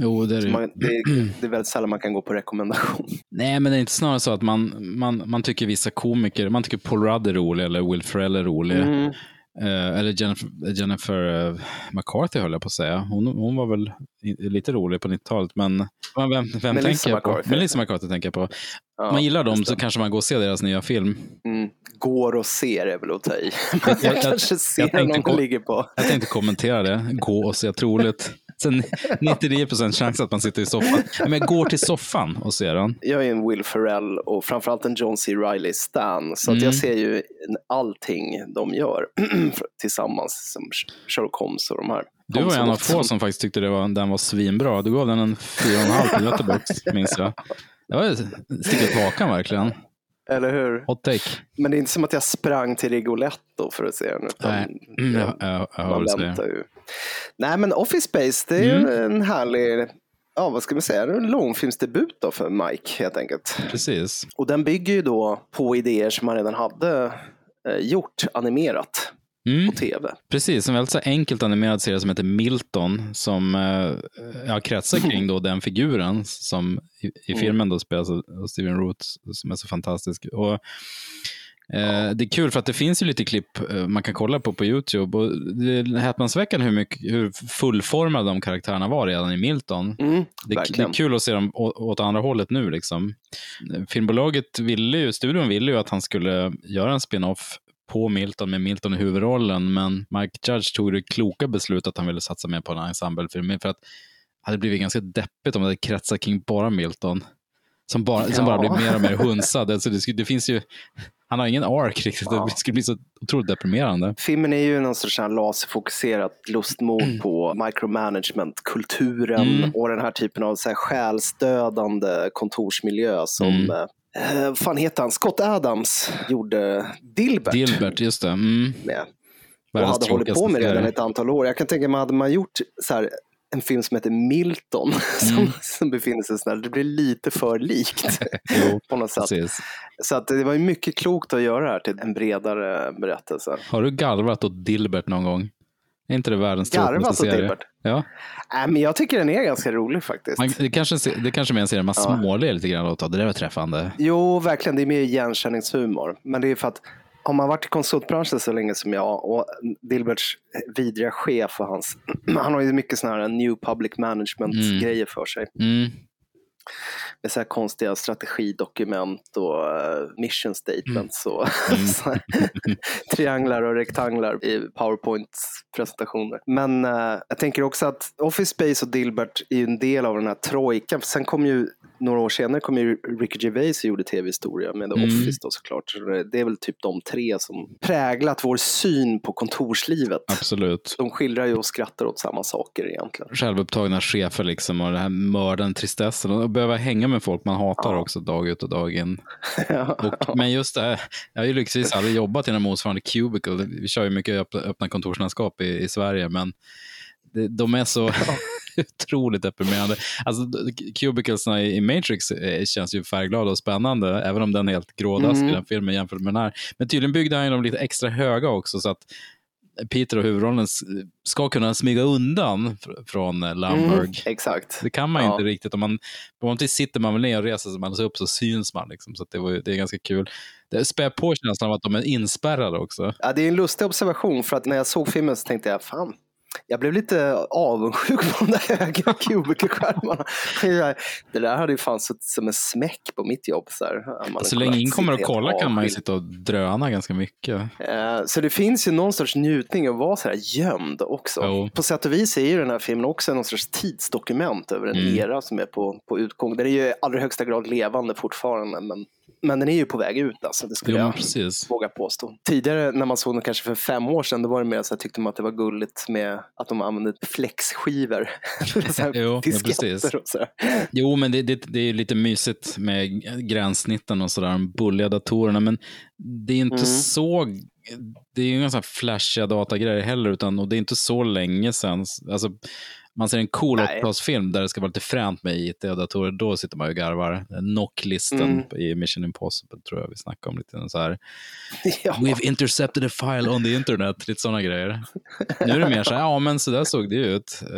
Jo, det är det man, det, är, det är väldigt sällan man kan gå på rekommendation. Nej, men det är inte snarare så att man, man, man tycker vissa komiker, man tycker Paul Rudd är rolig eller Will Ferrell är rolig. Mm. Eh, eller Jennifer, Jennifer eh, McCarthy höll jag på att säga. Hon, hon var väl i- lite rolig på 90-talet, men vem, vem Melissa tänker jag på? Melissa McCarthy tänker jag på. Ja, man gillar dem så kanske man går och ser deras nya film. Mm. Går och ser är väl att ta i. Jag- jag, jag- kanske jag ser tänkte någon ligger på. Jag tänkte kommentera det. Gå och se troligt. Sen 99 procent chans att man sitter i soffan. Men jag går till soffan och ser den. Jag är en Will Ferrell och framförallt en John C. Reilly-stan. Så att Mm. jag ser ju allting de gör tillsammans, som Sherlock Holmes och de här. Du var en av få som faktiskt tyckte det var, den var svinbra. Du gav den en 4,5 på Göteborgs, minns jag. Det var stickat på hakan verkligen. Eller hur? Hot take. Men det är inte som att jag sprang till Rigoletto för att se den. Utan Nej, mm, jag, jag, jag man väntar ju. Nej, men Office Space, det är ju Mm. en härlig, ja vad ska man säga, en långfilmsdebut då för Mike helt enkelt. Precis. Och den bygger ju då på idéer som man redan hade eh, gjort animerat Mm. på tv. Precis, en väldigt så enkelt animerad serie som heter Milton som eh, ja, kretsar kring då den figuren som i, i Mm. filmen då spelas av Steven Root som är så fantastisk. Och, eh, Det är kul för att det finns ju lite klipp eh, man kan kolla på på YouTube och det är häpnadsväckande hur, mycket, hur fullformade de karaktärerna var redan i Milton. Mm, Det, det är kul att se dem åt andra hållet nu. Liksom. Filmbolaget ville ju, studion ville ju att han skulle göra en spin-off på Milton med Milton i huvudrollen, men Mike Judge tog det kloka beslutet att han ville satsa mer på en ensemblefilm, för att det hade blivit ganska deppigt om det hade kretsat kring bara Milton. Som bara, som bara Ja. blir mer och mer hunsad. Alltså det, det finns ju, han har ingen ark riktigt. Det skulle bli så otroligt deprimerande. Filmen är ju någon sorts laserfokuserat lustmord på micromanagement, kulturen Mm. och den här typen av så här själsdödande kontorsmiljö som Mm. Eh, vad fan heter han? Scott Adams gjorde Dilbert Dilbert, just det. Mm. med. Och hade hållit på med det redan ett antal år. Jag kan tänka mig, hade man gjort så här, en film som heter Milton, som, Mm. som befinner sig sådär, det blir lite för likt Jo, på något sätt. precis. Så att det var mycket klokt att göra det här till en bredare berättelse. Har du garvat åt Dilbert någon gång? Är inte det världens tråkigaste serie? Ja. Äh, men jag tycker den är ganska rolig faktiskt. Man, det, kanske, det kanske är en serie man Ja. småler lite grann åt. Det där var träffande. Jo, verkligen. Det är mer igenkänningshumor. Men det är för att har man varit i konsultbranschen så länge som jag och Dilberts vidriga chef och hans, han har ju mycket sådana här new public management Mm. grejer för sig. Mm. Med så här konstiga strategidokument och eh, mission statements och Mm. så här trianglar och rektanglar i PowerPoint-presentationer. Men eh, jag tänker också att Office Space och Dilbert är ju en del av den här trojkan. Sen kom ju några år senare kom ju Ricky Gervais och gjorde tv-historia med The Mm. Office då såklart. Så det- är väl typ de tre som präglat vår syn på kontorslivet. Absolut. De skildrar ju och skrattar åt samma saker egentligen. Självupptagna chefer liksom och det här mörden, tristessen och behöva hänga med folk man hatar också dag ut och dag in. Och, men just det här, jag har ju lyckligtvis aldrig jobbat i någon motsvarande cubicle. Vi kör ju mycket öppna, kontorslandskap i, i Sverige, men det, de är så... otroligt deprimerande. Alltså, cubiclesna i, i Matrix eh, känns ju färgglada och spännande, även om den är helt grådaskig, Mm. den filmen jämfört med den här. Men tydligen byggde han ju dem lite extra höga också, så att Peter och huvudrollen ska kunna smyga undan fr- från eh, Lumberg. Mm, exakt. Det kan man Ja. inte riktigt. Om man, vanligtvis sitter man väl ner och reser sig man sig upp så syns man. Liksom. Så det, var, det är ganska kul. Det spär på känslan av att de är inspärrade också. Ja, det är en lustig observation för att när jag såg filmen så tänkte jag, fan, jag blev lite avundsjuk på de där höga kubikelskärmarna. Det där hade ju fan suttit som en smäck på mitt jobb. Så, här. Man Så länge ingen kommer och kollar kan man ju sitta och dröna ganska mycket. Eh, Så det finns ju någon sorts njutning att vara så här gömd också. Jo. På sätt och vis är ju den här filmen också någon sorts tidsdokument över en Mm. era som är på, på utgång. Den är ju i allra högsta grad levande fortfarande, men, men den är ju på väg ut. Alltså, det skulle men jag precis. våga påstå. Tidigare när man såg den kanske för fem år sedan, då var det mer så här, tyckte man att det var gulligt med att de använde flexskivor. Jo, ja, disketter precis. och så där. Jo, men det, det, det är lite mysigt med gränssnitten och sådär, de bulliga datorerna, men det är inte Mm. så det är ju inga sådana flashiga datagrejer heller, utan, och det är inte så länge sedan. Alltså, man ser en cool. 80-talsfilm där det ska vara lite fränt med IT och datorer, då sitter man ju och garvar. Knocklisten Mm. i Mission Impossible tror jag vi snackade om lite så här. Ja. We've intercepted a file on the internet, lite sådana grejer. Nu är det mer så här, ja men så där såg det ut. Eh,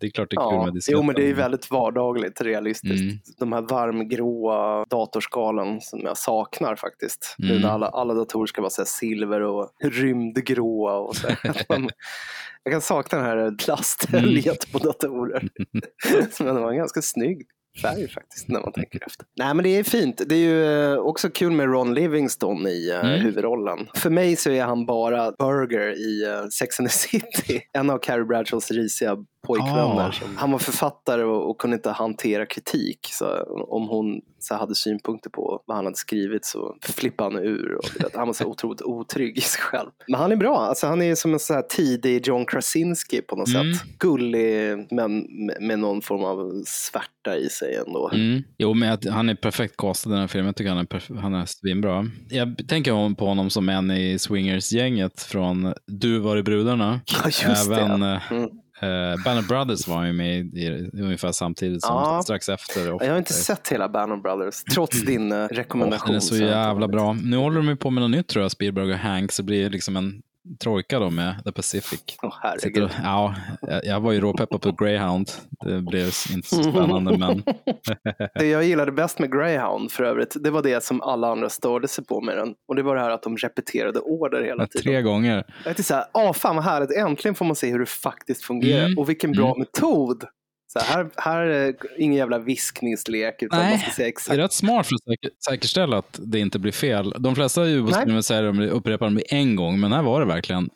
Det är klart det är kul Ja, med disketten. jo, men det är väldigt vardagligt, realistiskt. Mm. De här varmgråa datorskalen som jag saknar faktiskt. Nu Mm. när alla, alla datorer ska vara så silver och rymdgråa. Och så jag kan sakna den här glasstäljet på datorer. som ändå var en ganska snygg färg faktiskt, när man tänker efter. Nej, men det är fint. Det är ju eh, också kul med Ron Livingston i eh, Mm. huvudrollen. För mig så är han bara Burger i eh, Sex and the City. En av Carrie Bradshaws risiga pojkvänner. Ah. Som, han var författare och, och kunde inte hantera kritik. Så om hon så hade synpunkter på vad han hade skrivit så flippade han ur. Och, han var så otroligt otrygg i sig själv. Men han är bra. Alltså, han är som en så här tidig John Krasinski på något Mm. sätt. Gullig men med, någon form av svärta i sig ändå. Mm. Jo, men att han är perfekt castad i den här filmen. Jag tycker han är, han är svinbra. Jag tänker på honom som en i Swingers-gänget från Du var i brudarna. Ja, just det. Även eh, Mm. Eh, Band Brothers var ju med i, i ungefär samtidigt som Ja. strax efter. Jag har inte sett hela Band Brothers, trots din rekommendation. Den är så inte jävla bra. Nu håller de ju på med något nytt tror jag, Spielberg och Hanks. Det blir liksom en trojka då med The Pacific. Åh, Sitter herregud. och, ja, jag- jag var ju råpeppad på Greyhound. Det blev inte så spännande, men Det jag gillade bäst med Greyhound för övrigt, det var det som alla andra störde sig på med den. Och det var det här att de repeterade order hela tiden. tre gånger. Jag tänkte så här, ah, fan vad härligt, äntligen får man se hur det faktiskt fungerar. Mm. Och vilken bra Mm. metod. Så här, här, är ingen jävla viskningslek, utan Nej, man ska säga Det är exakt. rätt smart för att säker, säkerställa att det inte blir fel. De flesta ubåtsfilmer säger de upprepar dem en gång, men här var det verkligen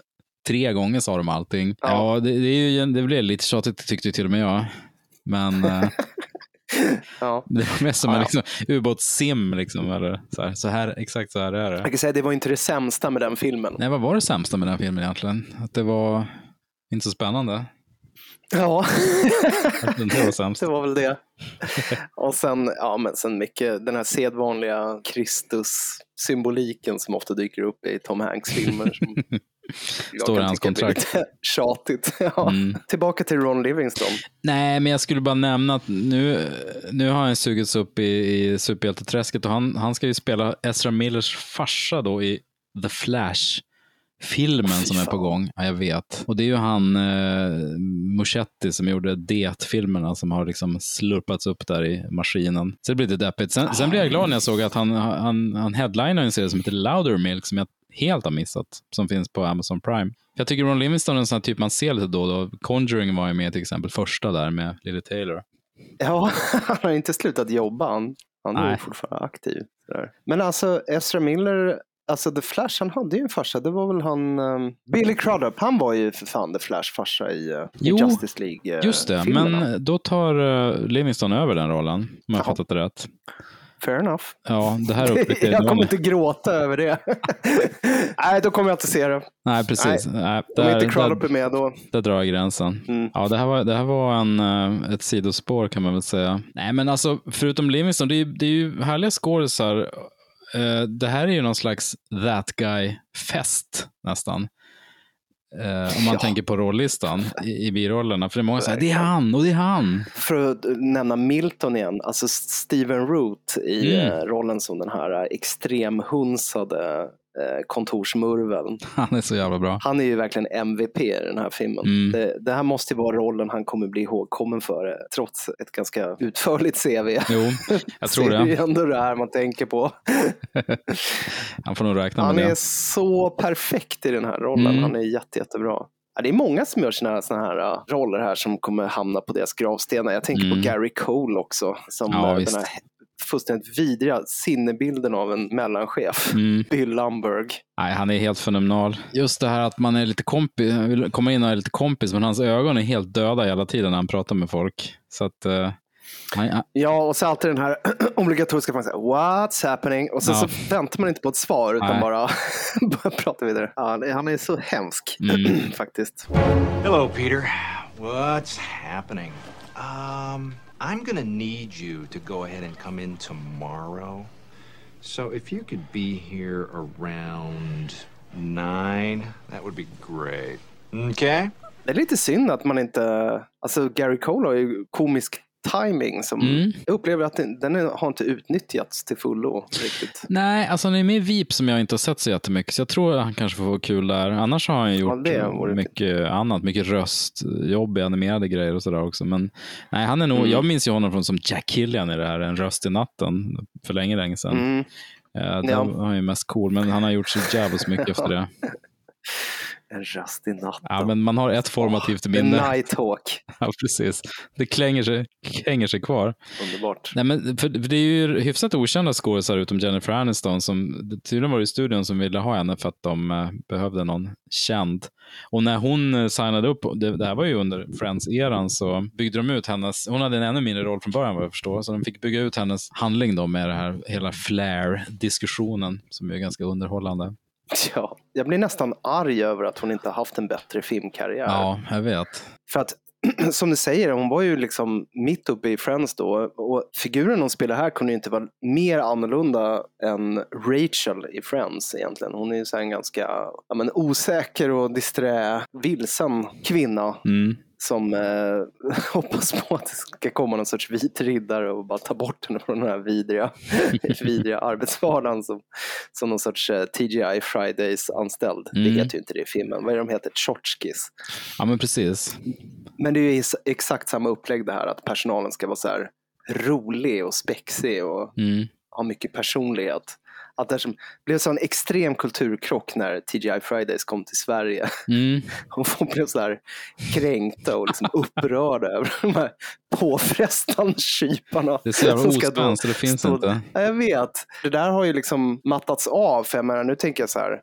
tre gånger sa de allting. Ja, det, det, är ju, det blev lite tjatigt tyckte till och med jag. Men eh, Ja. det var mest som Ja, en ja. liksom, ubåtssim. Liksom, eller så, här, så här, exakt så här är det. Jag kan säga, det var inte det sämsta med den filmen. Nej, vad var det sämsta med den filmen egentligen? Att det var inte så spännande. Ja, det var väl det. Och sen, ja, men sen mycket den här sedvanliga Kristus-symboliken som ofta dyker upp i Tom Hanks-filmer. Som jag Står i hans kontrakt. Tjatigt. Ja. Mm. Tillbaka till Ron Livingston. Nej, men jag skulle bara nämna att nu, nu har han sugits upp i, i superhjälteträsket och han, han ska ju spela Ezra Millers farsa då i The Flash. Filmen som är på gång, ja, jag vet. Och det är ju han eh, Muschetti som gjorde Det-filmerna som har liksom slurpats upp där i maskinen. Så det blir lite deppigt. Sen, sen blev jag glad när jag såg att han, han, han headlinar en serie som heter Loudermilk som jag helt har missat, som finns på Amazon Prime. Jag tycker Ron Livingston är en sån här typ man ser lite då och då. Conjuring var ju med till exempel, första där med Lily Taylor. Ja, han har inte slutat jobba. Han, han är fortfarande aktiv. Men alltså, Ezra Miller, alltså The Flash, han hade ju en farsa. Det var väl han, um, Billy Crudup, han var ju för fan The Flash farsa i, uh, Jo, i Justice League. uh, Just det, filmerna. men då tar uh, Livingston över den rollen, om jag har fattat det rätt. Fair enough. Ja, det här upptäckte jag kommer inte gråta över det. Nej, då kommer jag inte se det. Nej, precis. Nej, Om där, inte Crudup är med då. där drar jag gränsen. Mm. Ja, det här var, det här var en, eh, ett sidospår kan man väl säga. Nej, men alltså, förutom Livingston, det är, det är ju härliga skådisar. Eh, det här är ju någon slags that guy-fest nästan. Eh, om man Ja. tänker på rollistan i, i birollerna. För det är många som säger det är han och det är han. För att nämna Milton igen, alltså Steven Root i Mm. eh, rollen som den här extremhunsade kontorsmurveln. Han är så jävla bra. Han är ju verkligen MVP i den här filmen. Mm. Det, det här måste ju vara rollen han kommer bli ihågkommen för, eh, trots ett ganska utförligt CV. Jo, jag tror är det ju det. ändå det här man tänker på. Han får nog räkna Han med är det. så perfekt i den här rollen. Mm. Han är jätte, jättebra. Ja, det är många som gör sina såna här uh, roller här som kommer hamna på deras gravstenar. Jag tänker Mm. på Gary Cole också, som Ja, visst. den här fullständigt vidriga sinnebilden av en mellanchef. Mm. Bill Lumberg. Nej, han är helt fenomenal. Just det här att man är lite kompis, vill komma in och är lite kompis, men hans ögon är helt döda hela tiden när han pratar med folk. Så att, han, Ja, och så alltid den här obligatoriska frågan, what's happening? Och sen Ja. så väntar man inte på ett svar utan Nej. bara börjar prata vidare. Ja, han är- han är så hemsk Mm. faktiskt. Hello, Peter. What's happening? Um, I'm gonna need you to go ahead and come in tomorrow. So if you could be here around nine, that would be great. Okay? Det är lite synd att man inte, alltså Gary Cole har ju timing som Mm. jag upplever att den, den har inte utnyttjats till fullo riktigt. Nej, alltså han är med i VIP som jag inte har sett så jättemycket, så jag tror att han kanske får vara kul där. Annars har han gjort det vore mycket annat, mycket röstjobb i animerade grejer och sådär också. Men nej, han är nog, Mm. jag minns ju honom från som Jack Killian i det här, En röst i natten, för länge, länge sedan. Mm. Det Ja. var han ju mest cool, men han har gjort så jävligt mycket efter det. En rast i natten. Ja, men man har ett formativt The minne. Nighthawk. Ja, precis. Det klänger sig, hänger sig kvar. Underbart. Nej, men för, för det är ju hyfsat okända skådisar utom Jennifer Aniston. Som, tydligen var det studion som ville ha henne för att de eh, behövde någon känd. Och när hon eh, signade upp, det, det här var ju under Friends-eran, så byggde de ut hennes, hon hade en ännu mindre roll från början vad jag förstår, så de fick bygga ut hennes handling då med det här hela flair-diskussionen som är ganska underhållande. Ja, jag blir nästan arg över att hon inte har haft en bättre filmkarriär. Ja, jag vet. För att som du säger, hon var ju liksom mitt uppe i Friends då och figuren hon spelar här kunde ju inte vara mer annorlunda än Rachel i Friends egentligen. Hon är ju så en ganska ja, men, osäker och disträ, vilsen kvinna Mm. som eh, hoppas på att det ska komma någon sorts vit riddare och bara ta bort henne från den här vidriga, vidriga arbetsvardagen som, som någon sorts eh, TGI Fridays-anställd. Det Mm. heter ju inte det i filmen. Vad är det de heter? Tjotjkis. Ja, men precis. Men det är exakt samma upplägg det här att personalen ska vara så här rolig och spexig och Mm. ha mycket personlighet. Att det blev så en extrem kulturkrock när TGI Fridays kom till Sverige. Mm. Och folk blev så här kränkta och liksom upprörda över de här påfrestande kyparna. Det är så jävla så det finns stå- inte. Ja, jag vet. Det där har ju liksom mattats av. För jag menar, nu tänker jag så här,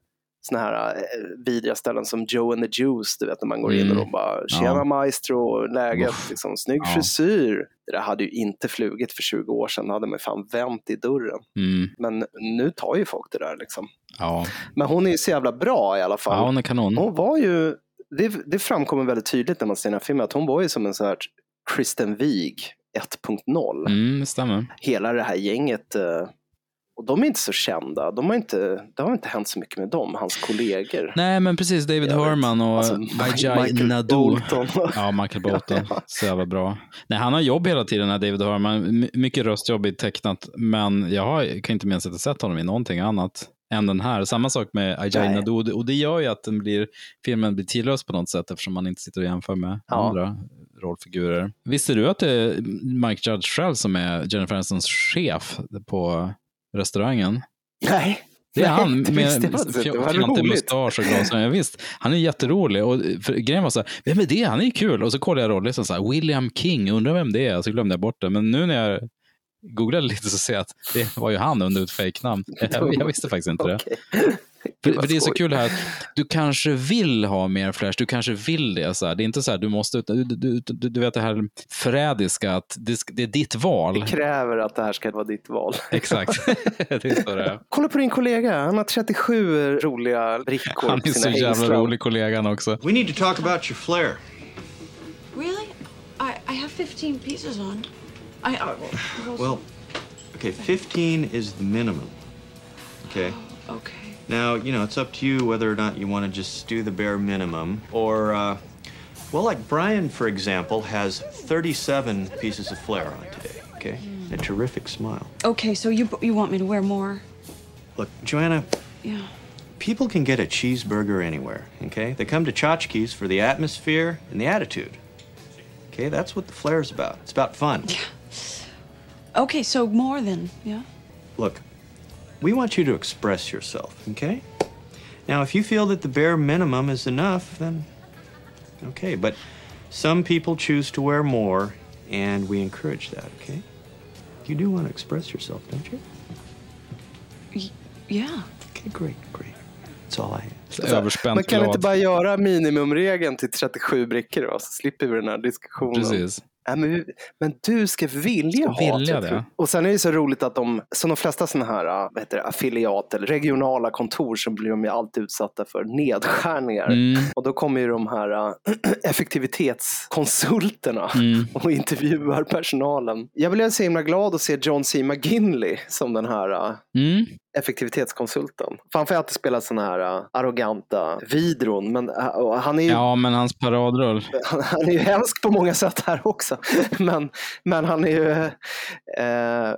såna här eh, vidriga ställen som Joe and the Juice, du vet när man går in Mm. och de bara “tjena Ja. maestro, läget, liksom, snygg Ja. frisyr”. Det där hade ju inte flugit för 20 år sedan, hade man fan vänt i dörren. Mm. Men nu tar ju folk det där liksom. Ja. Men hon är ju så jävla bra i alla fall. ja, hon är kanon. Hon var ju, det, det framkommer väldigt tydligt när man ser den här filmen, att hon var ju som en sån här Kristen Wiig 1.0. Mm, det stämmer. Hela det här gänget, eh, och de är inte så kända. De har inte, det har inte hänt så mycket med dem, hans kollegor. Nej, men precis. David Jag. Herman och Alltså, Michael Nadu. Bolton. Ja, Michael Bolton. Ja. Så jävla bra. Nej, han har jobb hela tiden, här David Herman. My- mycket röstjobb i tecknat, men jag har, kan inte minst att jag sett honom i någonting annat än den här. Samma sak med Ajay. Nadu. Och det gör ju att den blir, filmen blir tidlös på något sätt eftersom man inte sitter och jämför med Ja. andra rollfigurer. Visste du att det är Mike Judge själv som är Jennifer Anistons chef på restaurangen? Nej. Det är han med fjantig mustasch och glasögon. Ja, visst, han är jätterolig. Och för, grejen var så här, vem är det? Han är ju kul. Och så kollade jag rollistan, så här, William King, undrar vem det är? Så glömde jag bort det. Men nu när jag googlade lite så ser jag att det var ju han under ett fejknamn. Jag, jag visste faktiskt inte det. För, för det är så kul här att du kanske vill ha mer flash, du kanske vill det. Så här. Det är inte så här, du måste, du, du, du, du vet det här förrädiska, att det, det är ditt val. Kräver att det här ska vara ditt val. Exakt, det är så det är. Kolla på din kollega, han har 37 roliga brickor Han är så jävla hängslen. rolig kollegan också. We need to talk about your flair. Really? I, I have 15 pieces on. I, I well, Well, okay, 15 is the minimum. Okay? okay. Now, you know, it's up to you whether or not you want to just do the bare minimum or, uh, well, like Brian, for example, has 37 pieces of flair on today, okay? A terrific smile. Okay, so you you want me to wear more? Look, Joanna, Yeah. people can get a cheeseburger anywhere, okay? They come to Tchotchkes for the atmosphere and the attitude. Okay, that's what the flair's about. It's about fun. Yeah. Okay, so more than yeah. Look, we want you to express yourself, okay? Now, if you feel that the bare minimum is enough, then okay. But some people choose to wear more, and we encourage that, okay? You do want to express yourself, don't you? Yeah. Okay, great, great. That's all I have. Överspänt Man kan glad. inte bara göra minimumregeln till 37 brickor då, så slipper vi den här diskussionen. Precis. Nej, men, men du ska vilja Ska ha vilja 37. det. Och sen är det så roligt att de, som de flesta sådana här vad heter det, affiliat eller regionala kontor så blir de ju alltid utsatta för nedskärningar. Mm. Och då kommer ju de här äh, effektivitetskonsulterna Mm. och intervjuar personalen. Jag blev så himla glad att se John C. McGinley som den här äh, Mm. Effektivitetskonsulten. För han får alltid spela sådana här äh, arroganta vidron, men och han är ju Ja, men hans paradroll. han, han är ju hemsk på många sätt här också. Men, men han är ju eh,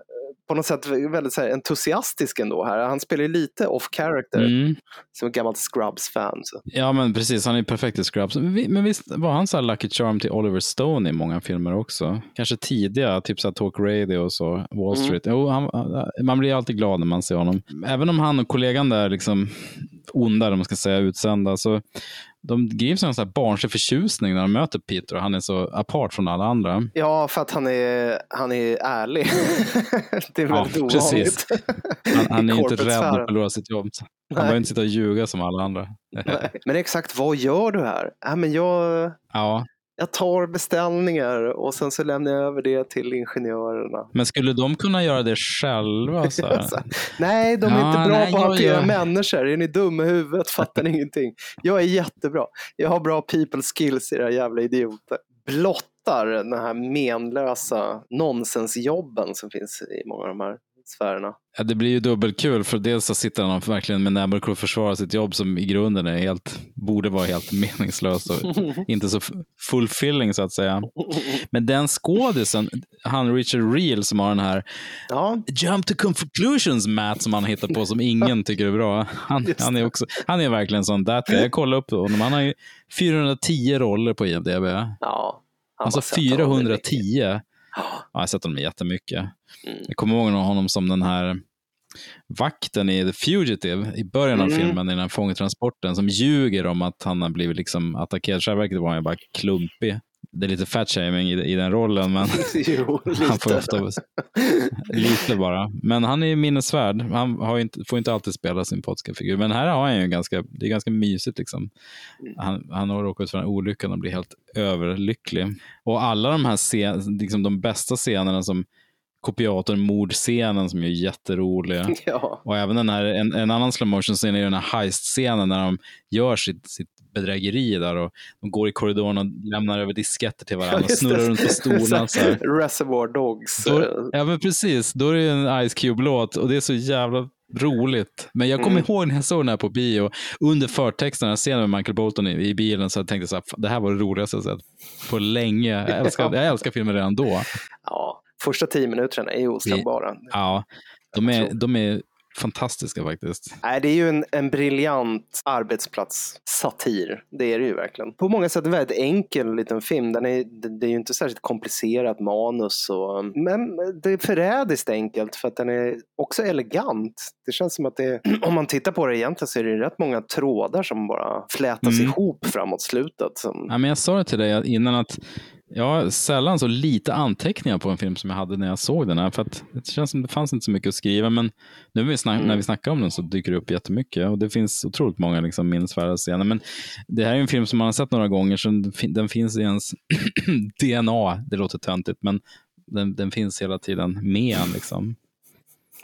på något sätt väldigt så här, entusiastisk ändå här. Han spelar ju lite off character Mm. som ett gammalt Scrubs-fan. Ja, men precis. Han är perfekt i Scrubs. Men vi- Men visst var han så här Lucky Charm till Oliver Stone i många filmer också? Kanske tidiga, typ så här Talk Radio och så, Wall Mm. Street. Jo, han, man blir alltid glad när man ser honom. Även om han och kollegan där, liksom onda, om man ska säga, utsända, så de grips av en sån barnslig förtjusning när de möter Peter och han är så apart från alla andra. Ja, för att han är, han är ärlig. det är Ja, väldigt ovanligt. precis. Han, han är inte rädd att förlora sitt jobb. Han Nej. behöver inte sitta och ljuga som alla andra. Men exakt, vad gör du här? Ja, men jag, Ja, jag tar beställningar och sen så lämnar jag över det till ingenjörerna. men skulle de kunna göra det själva? Så nej, de är Ja, inte bra nej, på att jag hantera gör- människor. Är ni dumma i huvudet? Fattar ni ingenting? Jag är jättebra. Jag har bra people skills, era jävla idioter. Blottar den här menlösa nonsensjobben som finns i många av de här sfärerna. Ja, det blir ju dubbelkul för dels så sitter han verkligen med näbbar och försvarar sitt jobb som i grunden är helt, borde vara helt meningslöst och inte så fulfilling så att säga. Men den skådisen, han Richard Reel som har den här jump to conclusions Matt som han hittar på som ingen tycker är bra. Han, han, är, också, han är verkligen sån guy. Jag kollade upp honom, han har ju 410 roller på IMDB. Ja, Alltså 410. Ja, jag har sett honom jättemycket. Jag kommer ihåg honom som den här vakten i The Fugitive i början av Mm. filmen, i den här fångtransporten, som ljuger om att han har blivit liksom attackerad. Själva verket var han bara klumpig. Det är lite fat-shaming i, i den rollen, men Jo, han får ofta lite bara. Men han är ju minnesvärd. Han inte, får inte alltid spela sin polska figur, men här har han ju ganska, det är ganska mysigt. Liksom. Han, han har råkat ut för den olyckan och blir helt överlycklig. Och alla de här scen, liksom de bästa scenerna som kopiatorn mordscenen som är jätterolig. Ja. Och även den här, en, en annan slow motion scen är ju den här heist-scenen när de gör sitt, sitt bedrägeri där och de går i korridoren och lämnar över disketter till varandra och snurrar runt på stolarna. Så här. Reservoir Dogs. Då, ja, men precis. Då är det en Ice Cube-låt och det är så jävla roligt. Men jag kommer Mm. ihåg när jag såg den här på bio, under förtexten, ser med Michael Bolton i, i bilen, så jag tänkte så här, "Fan, det här var det roligaste jag sett på länge. Jag älskar, Ja. jag älskar filmen redan då. Ja, första tio minuterna är ju oslagbara. Ja, de är, de är fantastiska faktiskt. Nej, det är ju en, en briljant arbetsplatssatir. Det är det ju verkligen. På många sätt en väldigt enkel liten film. Den är, det, det är ju inte särskilt komplicerat manus. Och, men det är förrädiskt enkelt för att den är också elegant. Det känns som att det, om man tittar på det egentligen så är det rätt många trådar som bara flätas Mm. ihop framåt slutet. Som, Ja, men jag sa det till dig innan att jag har sällan så lite anteckningar på en film som jag hade när jag såg den här. För det känns som det fanns inte så mycket att skriva. Men nu när vi, snack, Mm. när vi snackar om den så dyker det upp jättemycket. Och det finns otroligt många liksom, minnesvärda scener. Men det här är en film som man har sett några gånger. Så den, fin- den finns i ens DNA. Det låter töntigt. Men den, den finns hela tiden med en. Liksom.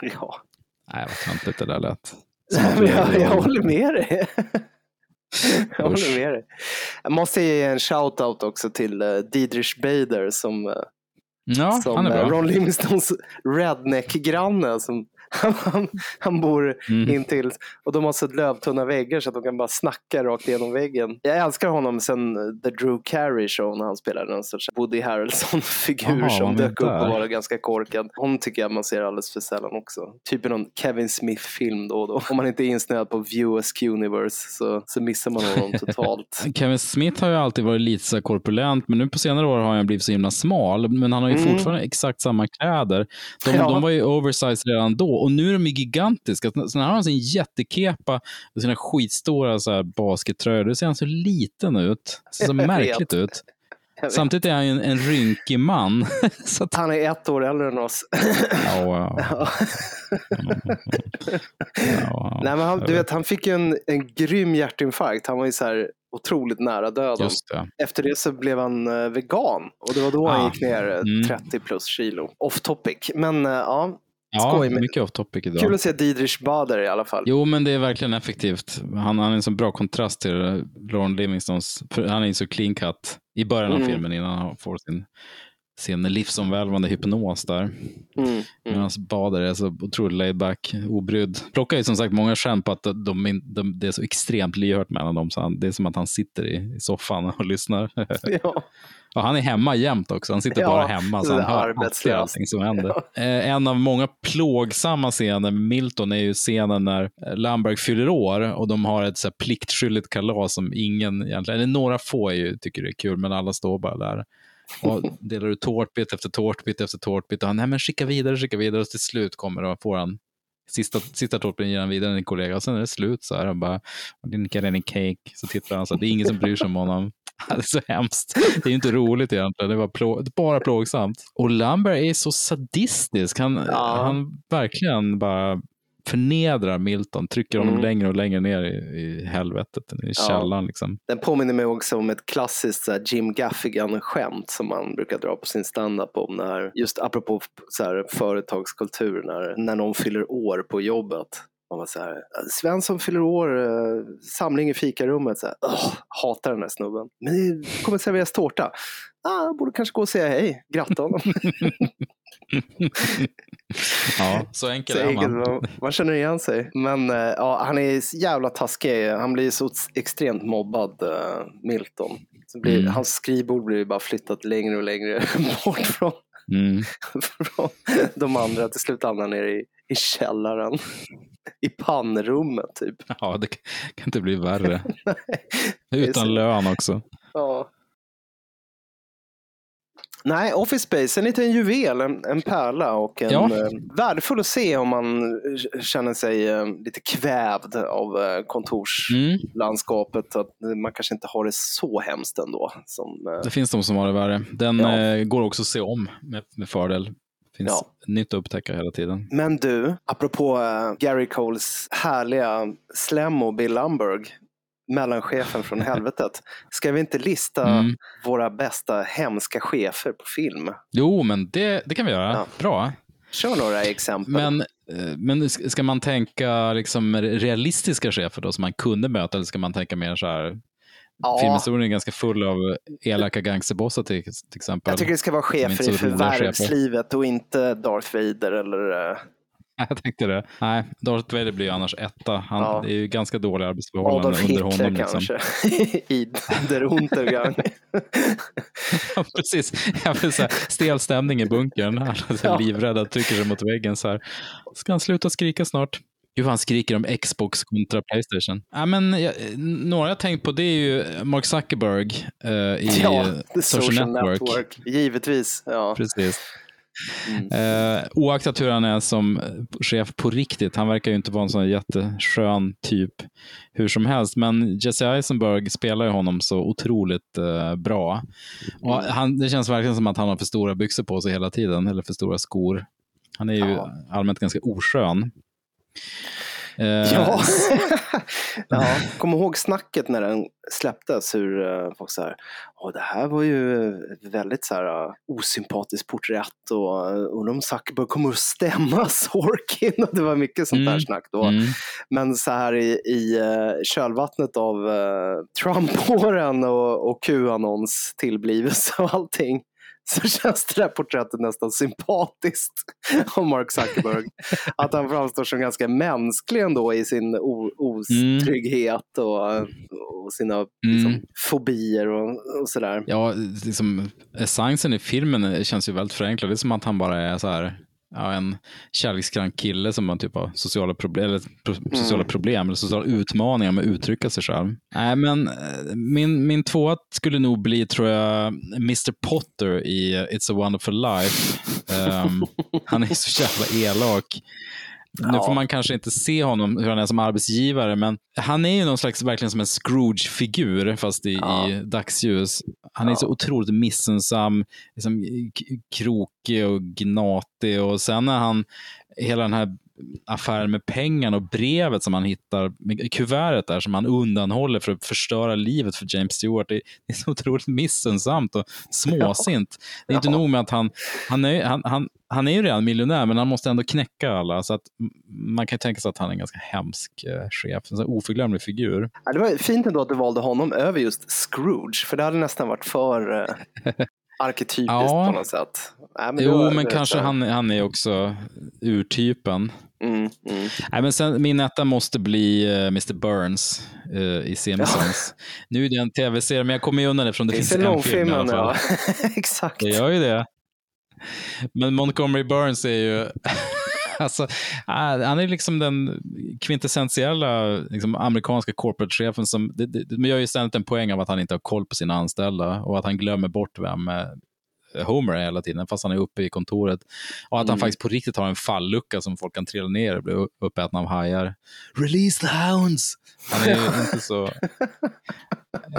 ja. Nej, vad töntigt det där lät. Jag, jag håller med dig. Jag håller med dig. Jag måste ge en shout-out också till uh, Diedrich Bader som, eh, Ja, som han är eh, bra. Ron Livingstones redneck-granne som han, han bor Mm. intill och de har så lövtunna väggar så att de kan bara snacka rakt igenom väggen. Jag älskar honom sen The Drew Carey Show när han spelade en sorts Woody Harrelson-figur som dök upp och var ganska korkad. Honom tycker jag man ser alldeles för sällan också. Typ i någon Kevin Smith-film då och då. Om man inte är insnöad på View Universe så, så missar man honom totalt. Kevin Smith har ju alltid varit lite så korpulent, men nu på senare år har han blivit så himla smal. Men han har ju Mm. fortfarande exakt samma kläder. De, Ja. de var ju oversized redan då och nu är de gigantiska. Sen har han sin jättekepa och sina skitstora så här baskettröjor. Då ser han så liten ut. Ser så märkligt ut. Samtidigt är han ju en, en rynkig man. så att, Han är ett år äldre än oss. ja, ja. Nej, men han, du vet, han fick ju en, en grym hjärtinfarkt. Han var ju så här otroligt nära döden. Det. Efter det så blev han eh, vegan och det var då han Ah. gick ner eh, Mm. 30 plus kilo. Off topic. Men eh, ja, Ja, skoj. Men, mycket off topic idag. kul att se Dietrich Bader i alla fall. Jo, men det är verkligen effektivt. Han, han är en så bra kontrast till Lauren Livingstons. Han är ju så clean cut i början av Mm. filmen innan han får sin, sin livsomvälvande hypnos där. Mm. Medan Bader är så otroligt laid back, obrydd. Plockar ju som sagt många skämt på att de, in- de, det är så extremt lyhört mellan dem. Så han, det är som att han sitter i, i soffan och lyssnar. Ja. Och han är hemma jämt också. Han sitter Ja, bara hemma så han hör alltid allting som händer. Eh, En av många plågsamma scener med Milton är ju scenen när Lamberg fyller år och de har ett så här pliktskyldigt kalas som ingen egentligen, eller några få ju, tycker det är kul, men alla står bara där. Och delar ut tårtbit efter tårtbit efter tårtbit och han, nej men skicka vidare, skicka vidare och till slut kommer och får han Sista, sista tårtbiten ger han vidare till en kollega och sen är det slut så här. Han bara, get any cake. Så tittar han så här, det är ingen som bryr sig om honom. Det är så hemskt. Det är inte roligt egentligen. Det var plå, bara plågsamt. Och Lambert är så sadistisk. Han, han verkligen bara förnedrar Milton, trycker honom Mm. längre och längre ner i, i helvetet, i Ja. källaren. Liksom. Den påminner mig också om ett klassiskt så här, Jim Gaffigan-skämt som man brukar dra på sin standup om när, just apropå så här, företagskultur, när, när någon fyller år på jobbet. Man var så här, Svensson fyller år, eh, samling i fikarummet. Så här, "Åh, hatar den här snubben. Men det kommer serveras tårta. Ah, borde kanske gå och säga hej, gratta honom. Ja, så enkel Så är man. man. Man känner igen sig. Men eh, ja, han är så jävla taskig. Han blir så extremt mobbad, eh, Milton. Så blir, Mm. Hans skrivbord blir bara flyttat längre och längre bort från, Mm. från de andra. Till slut hamnar han nere i, i källaren. I pannrummet typ. Ja, det kan inte bli värre. Utan lön också. Ja. Nej, Office Space, en liten juvel, en, en pärla och en, Ja. eh, värdefull att se om man känner sig eh, lite kvävd av eh, kontorslandskapet. Att man kanske inte har det så hemskt ändå. Som, eh, Det finns de som har det värre. Den Ja. eh, går också att se om med, med fördel. Finns Ja. nytt att upptäcka hela tiden. Men du, apropå eh, Gary Coles härliga slemmo Bill Lumberg, mellanchefen från helvetet. Ska vi inte lista Mm. våra bästa hemska chefer på film? Jo, men det, det kan vi göra. Bra. Kör några exempel. Men, eh, men ska man tänka liksom realistiska chefer då som man kunde möta eller ska man tänka mer så här Ja. Filmhistorien är ganska full av elaka gangsterbossar till, till exempel. Jag tycker det ska vara chefer i förvärvslivet och inte Darth Vader eller... Jag tänkte det. Nej, Darth Vader blir ju annars etta. Han, Ja. Är ju ganska dåliga arbetsförhållanden Adolf under honom. Liksom. kanske. I Der Untergang. Ja, precis. Vill säga, stel stämning i bunkern. Alla så Ja. livrädda, trycker sig mot väggen. Så här. Ska han sluta skrika snart? Gud han skriker om Xbox kontra Playstation. Ja, men, jag, några jag tänkt på det är ju Mark Zuckerberg eh, i ja, Social, Network. Givetvis. Ja. Precis. Mm. Eh, oaktat hur han är som chef på riktigt, han verkar ju inte vara en sån jätteskön typ hur som helst, men Jesse Eisenberg spelar ju honom så otroligt eh, bra. Och Mm. han, det känns verkligen som att han har för stora byxor på sig hela tiden, eller för stora skor. Han är ju Ja. allmänt ganska oskön. Eh, Ja. ja, kom ihåg snacket när den släpptes, hur uh, folk så här, Åh, det här var ju väldigt så här, uh, osympatiskt porträtt och undrar om Zuckerberg kommer att stämma Sorkin. Och det var mycket sånt där Mm. snack då. Mm. Men så här i, i kölvattnet av Trump-åren och, och Q-annons tillblivelse och allting så känns det där porträttet nästan sympatiskt av Mark Zuckerberg. Att han framstår som ganska mänsklig ändå i sin otrygghet och, och sina liksom, fobier och, och sådär. Ja, liksom, essensen i filmen känns ju väldigt förenklad. Det är som att han bara är så här, ja, en kärlekskrank kille som har typ av sociala, proble- eller, pro- sociala problem eller sociala utmaningar med att uttrycka sig själv. Nej, men eh, min, min tvåa skulle nog bli, tror jag, Mr Potter i It's a wonderful life. Ehm, han är så jävla elak. Nu Ja. får man kanske inte se honom hur han är som arbetsgivare, men han är ju någon slags, verkligen som en Scrooge-figur, fast i, i dagsljus. Han är så otroligt missensam, liksom, krokig och gnatig och sen när han, hela den här affären med pengarna och brevet som han hittar, kuvertet där som han undanhåller för att förstöra livet för James Stewart. Det är, så otroligt missensamt och småsint. Det är inte nog med att han, han, är, han, han, han är ju redan miljonär, men han måste ändå knäcka alla. Så att man kan tänka sig att han är en ganska hemsk eh, chef, en oförglömlig figur. Ja, det var fint ändå att du valde honom över just Scrooge, för det hade nästan varit för eh, arketypiskt Ja. på något sätt. Nej, men det jo, men det- kanske han, han är också urtypen. Mm, mm. Nej, men sen, min etta måste bli eh, Mr Burns eh, i Simpsons. Nu är det en tv-serie, men jag kommer ju undan eftersom det Finns finns det en film i alla långfilmen? fall. Ja, exakt. Det gör ju det. Men Montgomery Burns är ju... Alltså, ah, han är liksom den kvintessentiella liksom, amerikanska corporate-chefen som det, det, gör ju ständigt en poäng av att han inte har koll på sina anställda och att han glömmer bort vem eh, Homer är hela tiden, fast han är uppe i kontoret. Och att han Mm. faktiskt på riktigt har en fallucka som folk kan trilla ner och bli uppätna av hajar. Release the hounds! Han är ju inte så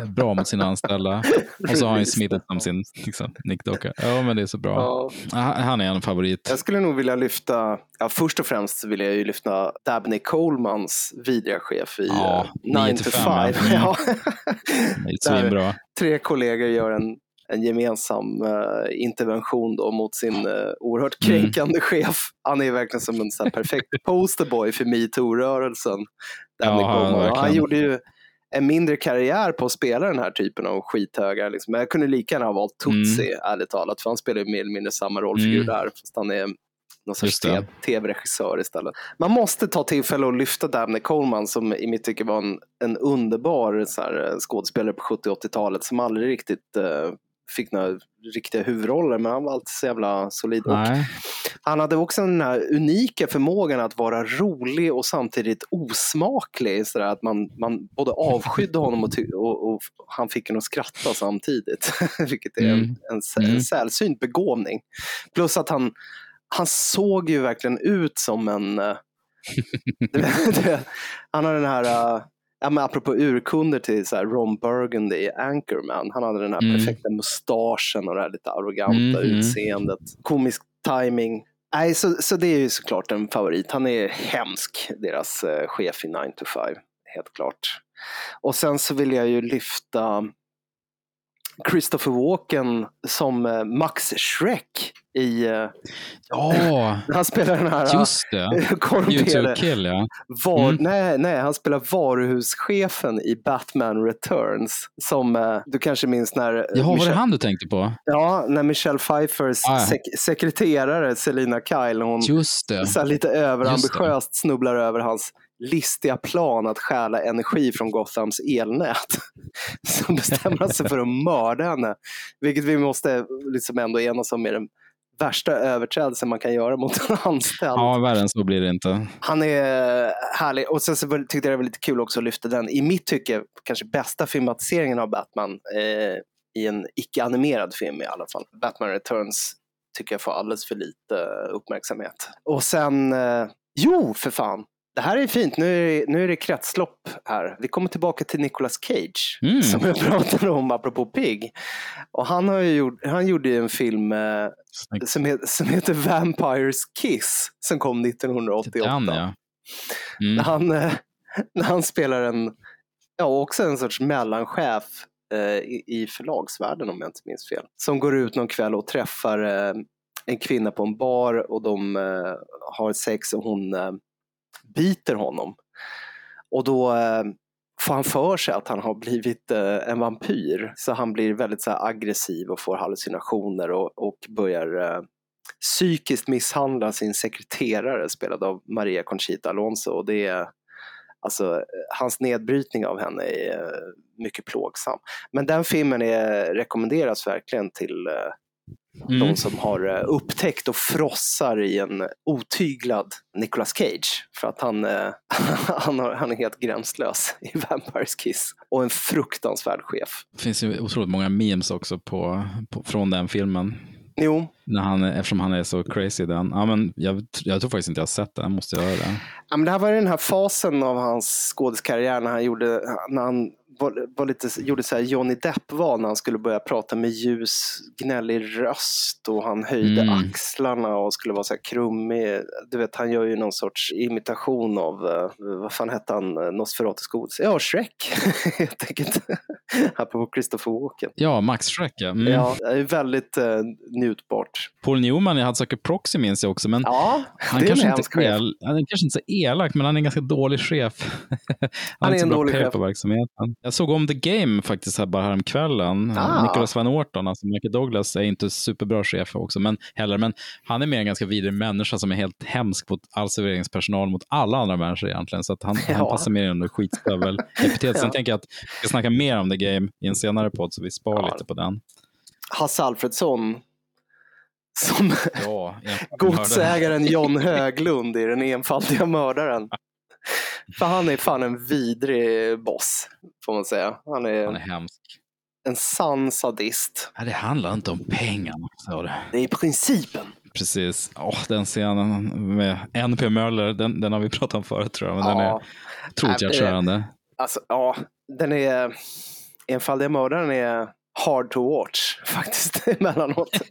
bra mot sina anställda. Och så har han ju smittat om sin liksom, nickdocka. Ja, men det är så bra. Ja. Han han är en favorit. Jag skulle nog vilja lyfta, ja, först och främst vill jag ju lyfta Dabney Colemans vidriga chef i Ja, eh, 9 9 to to 5, 5. ja. Det är svinbra. tre kollegor gör en, en gemensam eh, intervention då mot sin uh, oerhört Mm. kränkande chef. Han är verkligen som en så här perfekt posterboy för metoo-rörelsen. Ja. Och han gjorde ju en mindre karriär på att spela den här typen av skithögar. Liksom. Men jag kunde lika gärna ha valt Tootsie, ärligt talat, för han spelar ju mer eller mindre samma rollfigur Mm. där, fast han är någon sorts tv-regissör istället. Man måste ta tillfälle att lyfta Dabney Coleman som i mitt tycke var en, en underbar så här, eh, skådespelare på 70 80-talet som aldrig riktigt eh, fick några riktiga huvudroller, men han var alltid så jävla solid. Han hade också den här unika förmågan att vara rolig och samtidigt osmaklig. Så att man, man både avskydde honom och, och, och han fick en att skratta samtidigt. Vilket är en, Mm. en, Mm. en sällsynt begåvning. Plus att han, han såg ju verkligen ut som en... eh, han har den här... Ja, men apropå urkunder till så här Ron Burgundy i Anchorman. Han hade den här Mm. perfekta mustaschen och det här lite arroganta mm. utseendet. Komisk timing. Nej, så, så det är ju såklart en favorit. Han är hemsk, deras eh, chef i 9 to 5. Helt klart. Och sen så vill jag ju lyfta Christopher Walken som eh, Max Shrek i... eh, Ja, han spelar den här... just det. Kill, ja. Var, Mm. nej, nej, han spelar varuhuschefen i Batman Returns. Som eh, du kanske minns när... Jaha, var det han du tänkte på? Ja, när Michelle Pfeiffers Ah, sek- sekreterare Selina Kyle, hon Just det. så lite överambitiöst snubblar över hans listiga plan att stjäla energi från Gothams elnät. Så bestämmer sig för att mörda henne. Vilket vi måste liksom ändå enas om är den värsta överträdelsen man kan göra mot en anställd. Ja, värre än så blir det inte. Han är härlig. Och sen så tyckte jag det var lite kul också att lyfta den, i mitt tycke, kanske bästa filmatiseringen av Batman eh, i en icke-animerad film i alla fall. Batman Returns tycker jag får alldeles för lite uppmärksamhet. Och sen, eh, jo för fan, det här är fint. Nu är det, nu är det kretslopp här. Vi kommer tillbaka till Nicolas Cage Mm. som jag pratade om apropå Pig. Och han, har gjort, han gjorde ju en film eh, som, heter, som heter Vampires Kiss som kom 1988. Den, ja. Mm. När, han, eh, när han spelar en, ja också en sorts mellanchef eh, i, i förlagsvärlden om jag inte minns fel. Som går ut någon kväll och träffar eh, en kvinna på en bar och de eh, har sex och hon eh, biter honom. Och då eh, får han för sig att han har blivit eh, en vampyr. Så han blir väldigt så här, aggressiv och får hallucinationer och, och börjar eh, psykiskt misshandla sin sekreterare spelad av Maria Conchita Alonso. Och det är, alltså, hans nedbrytning av henne är eh, mycket plågsam. Men den filmen är, rekommenderas verkligen till eh, Mm. de som har eh, upptäckt och frossar i en otyglad Nicolas Cage. För att han, eh, han, har, han är helt gränslös i Vampires Kiss. Och en fruktansvärd chef. Det finns ju otroligt många memes också på, på, från den filmen. Jo. När han, eftersom han är så crazy den. Ja, men jag, jag tror faktiskt inte jag har sett den, jag måste göra det. Ja, men det här var den här fasen av hans skådiskarriär när han gjorde, när han var, var lite, gjorde så här Johnny Depp-val när han skulle börja prata med ljus, gnällig röst och han höjde Mm. axlarna och skulle vara så här krummig. Du vet, han gör ju någon sorts imitation av, eh, vad fan hette han, Eh, Nosferatus godis? Ja, Shrek helt enkelt. Apropå Christopher Walken. Ja, Max Schreck ja. Mm. Ja, det är väldigt eh, njutbart. Paul Newman i Hudsucker Proxy minns jag också, men Ja, han, är kanske inte el, han är kanske inte så elak, men han är en ganska dålig chef. han, Han är så en dålig chef. på verksamheten. Jag såg om The Game faktiskt här bara häromkvällen. Ah. Nicholas Van Orton, alltså Michael Douglas, är inte superbra chef också, men heller, men han är mer en ganska vidrig människa som är helt hemsk mot all serveringspersonal, mot alla andra människor egentligen, så att han, han Ja. passar mer under skitstövel-epitetet. Sen Ja. tänker jag att vi ska snacka mer om The Game i en senare podd, så vi spar lite på den. Hasse Alfredsson som Ja, godsägaren John Höglund i Den enfaldiga mördaren. För han är fan en vidrig boss, får man säga. Han är, Han är hemsk. en sann sadist. Ja, det handlar inte om pengar. Så det. Det är principen. Precis. Åh, den scenen med NP Möller, den, den har vi pratat om förut tror jag, men den Ja. är otroligt Äh. Alltså, ja, den är... Enfaldiga mördaren är hard to watch faktiskt emellanåt.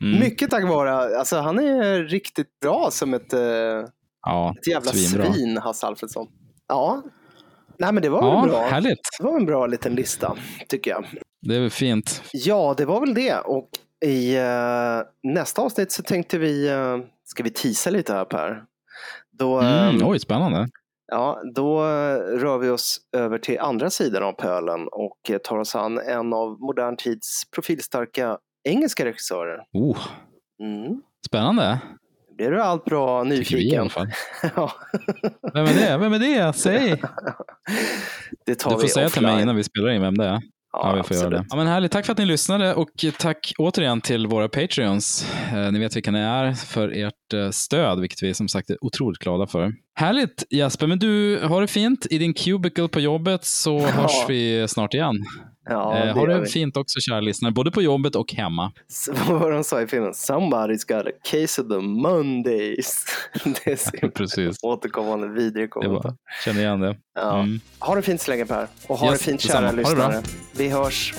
Mm. Mycket tack vare, alltså han är riktigt bra som ett, eh, Ja, ett jävla svinbra. svin, Hasse Alfredsson. Ja, nej men det var Ja, väl bra. härligt. Det var en bra liten lista, tycker jag. Det är väl fint. Ja, det var väl det. Och i eh, nästa avsnitt så tänkte vi, uh, ska vi tisa lite här Per? Då, Mm, eh, oj, spännande. Ja, då rör vi oss över till andra sidan av pölen och tar oss an en av modern tids profilstarka engelska regissörer. Oh, Mm. spännande. Blir du allt bra Tycker vi i alla nyfiken? fall. ja, Vem är det? Vem är det? Säg! det tar Du vi får säga till mig innan vi spelar in vem det är. Ja, vi får göra det. absolut. Ja, men härligt. Tack för att ni lyssnade och tack återigen till våra Patreons. Eh, ni vet vilka ni är för ert eh, stöd, vilket vi som sagt är otroligt glada för. Härligt Jasper, men du har det fint i din cubicle på jobbet så hörs vi snart igen. Ja, eh, det ha gör det vi. fint också kära lyssnare, både på jobbet och hemma. Så Vad var de sa i filmen? Somebody's got a case of the Mondays. det är Precis. återkommande vidrig kommentar. känner igen det. Ja. Mm. Ha det fint så länge Per. Och ha Yes, det fint kära lyssnare. Vi hörs.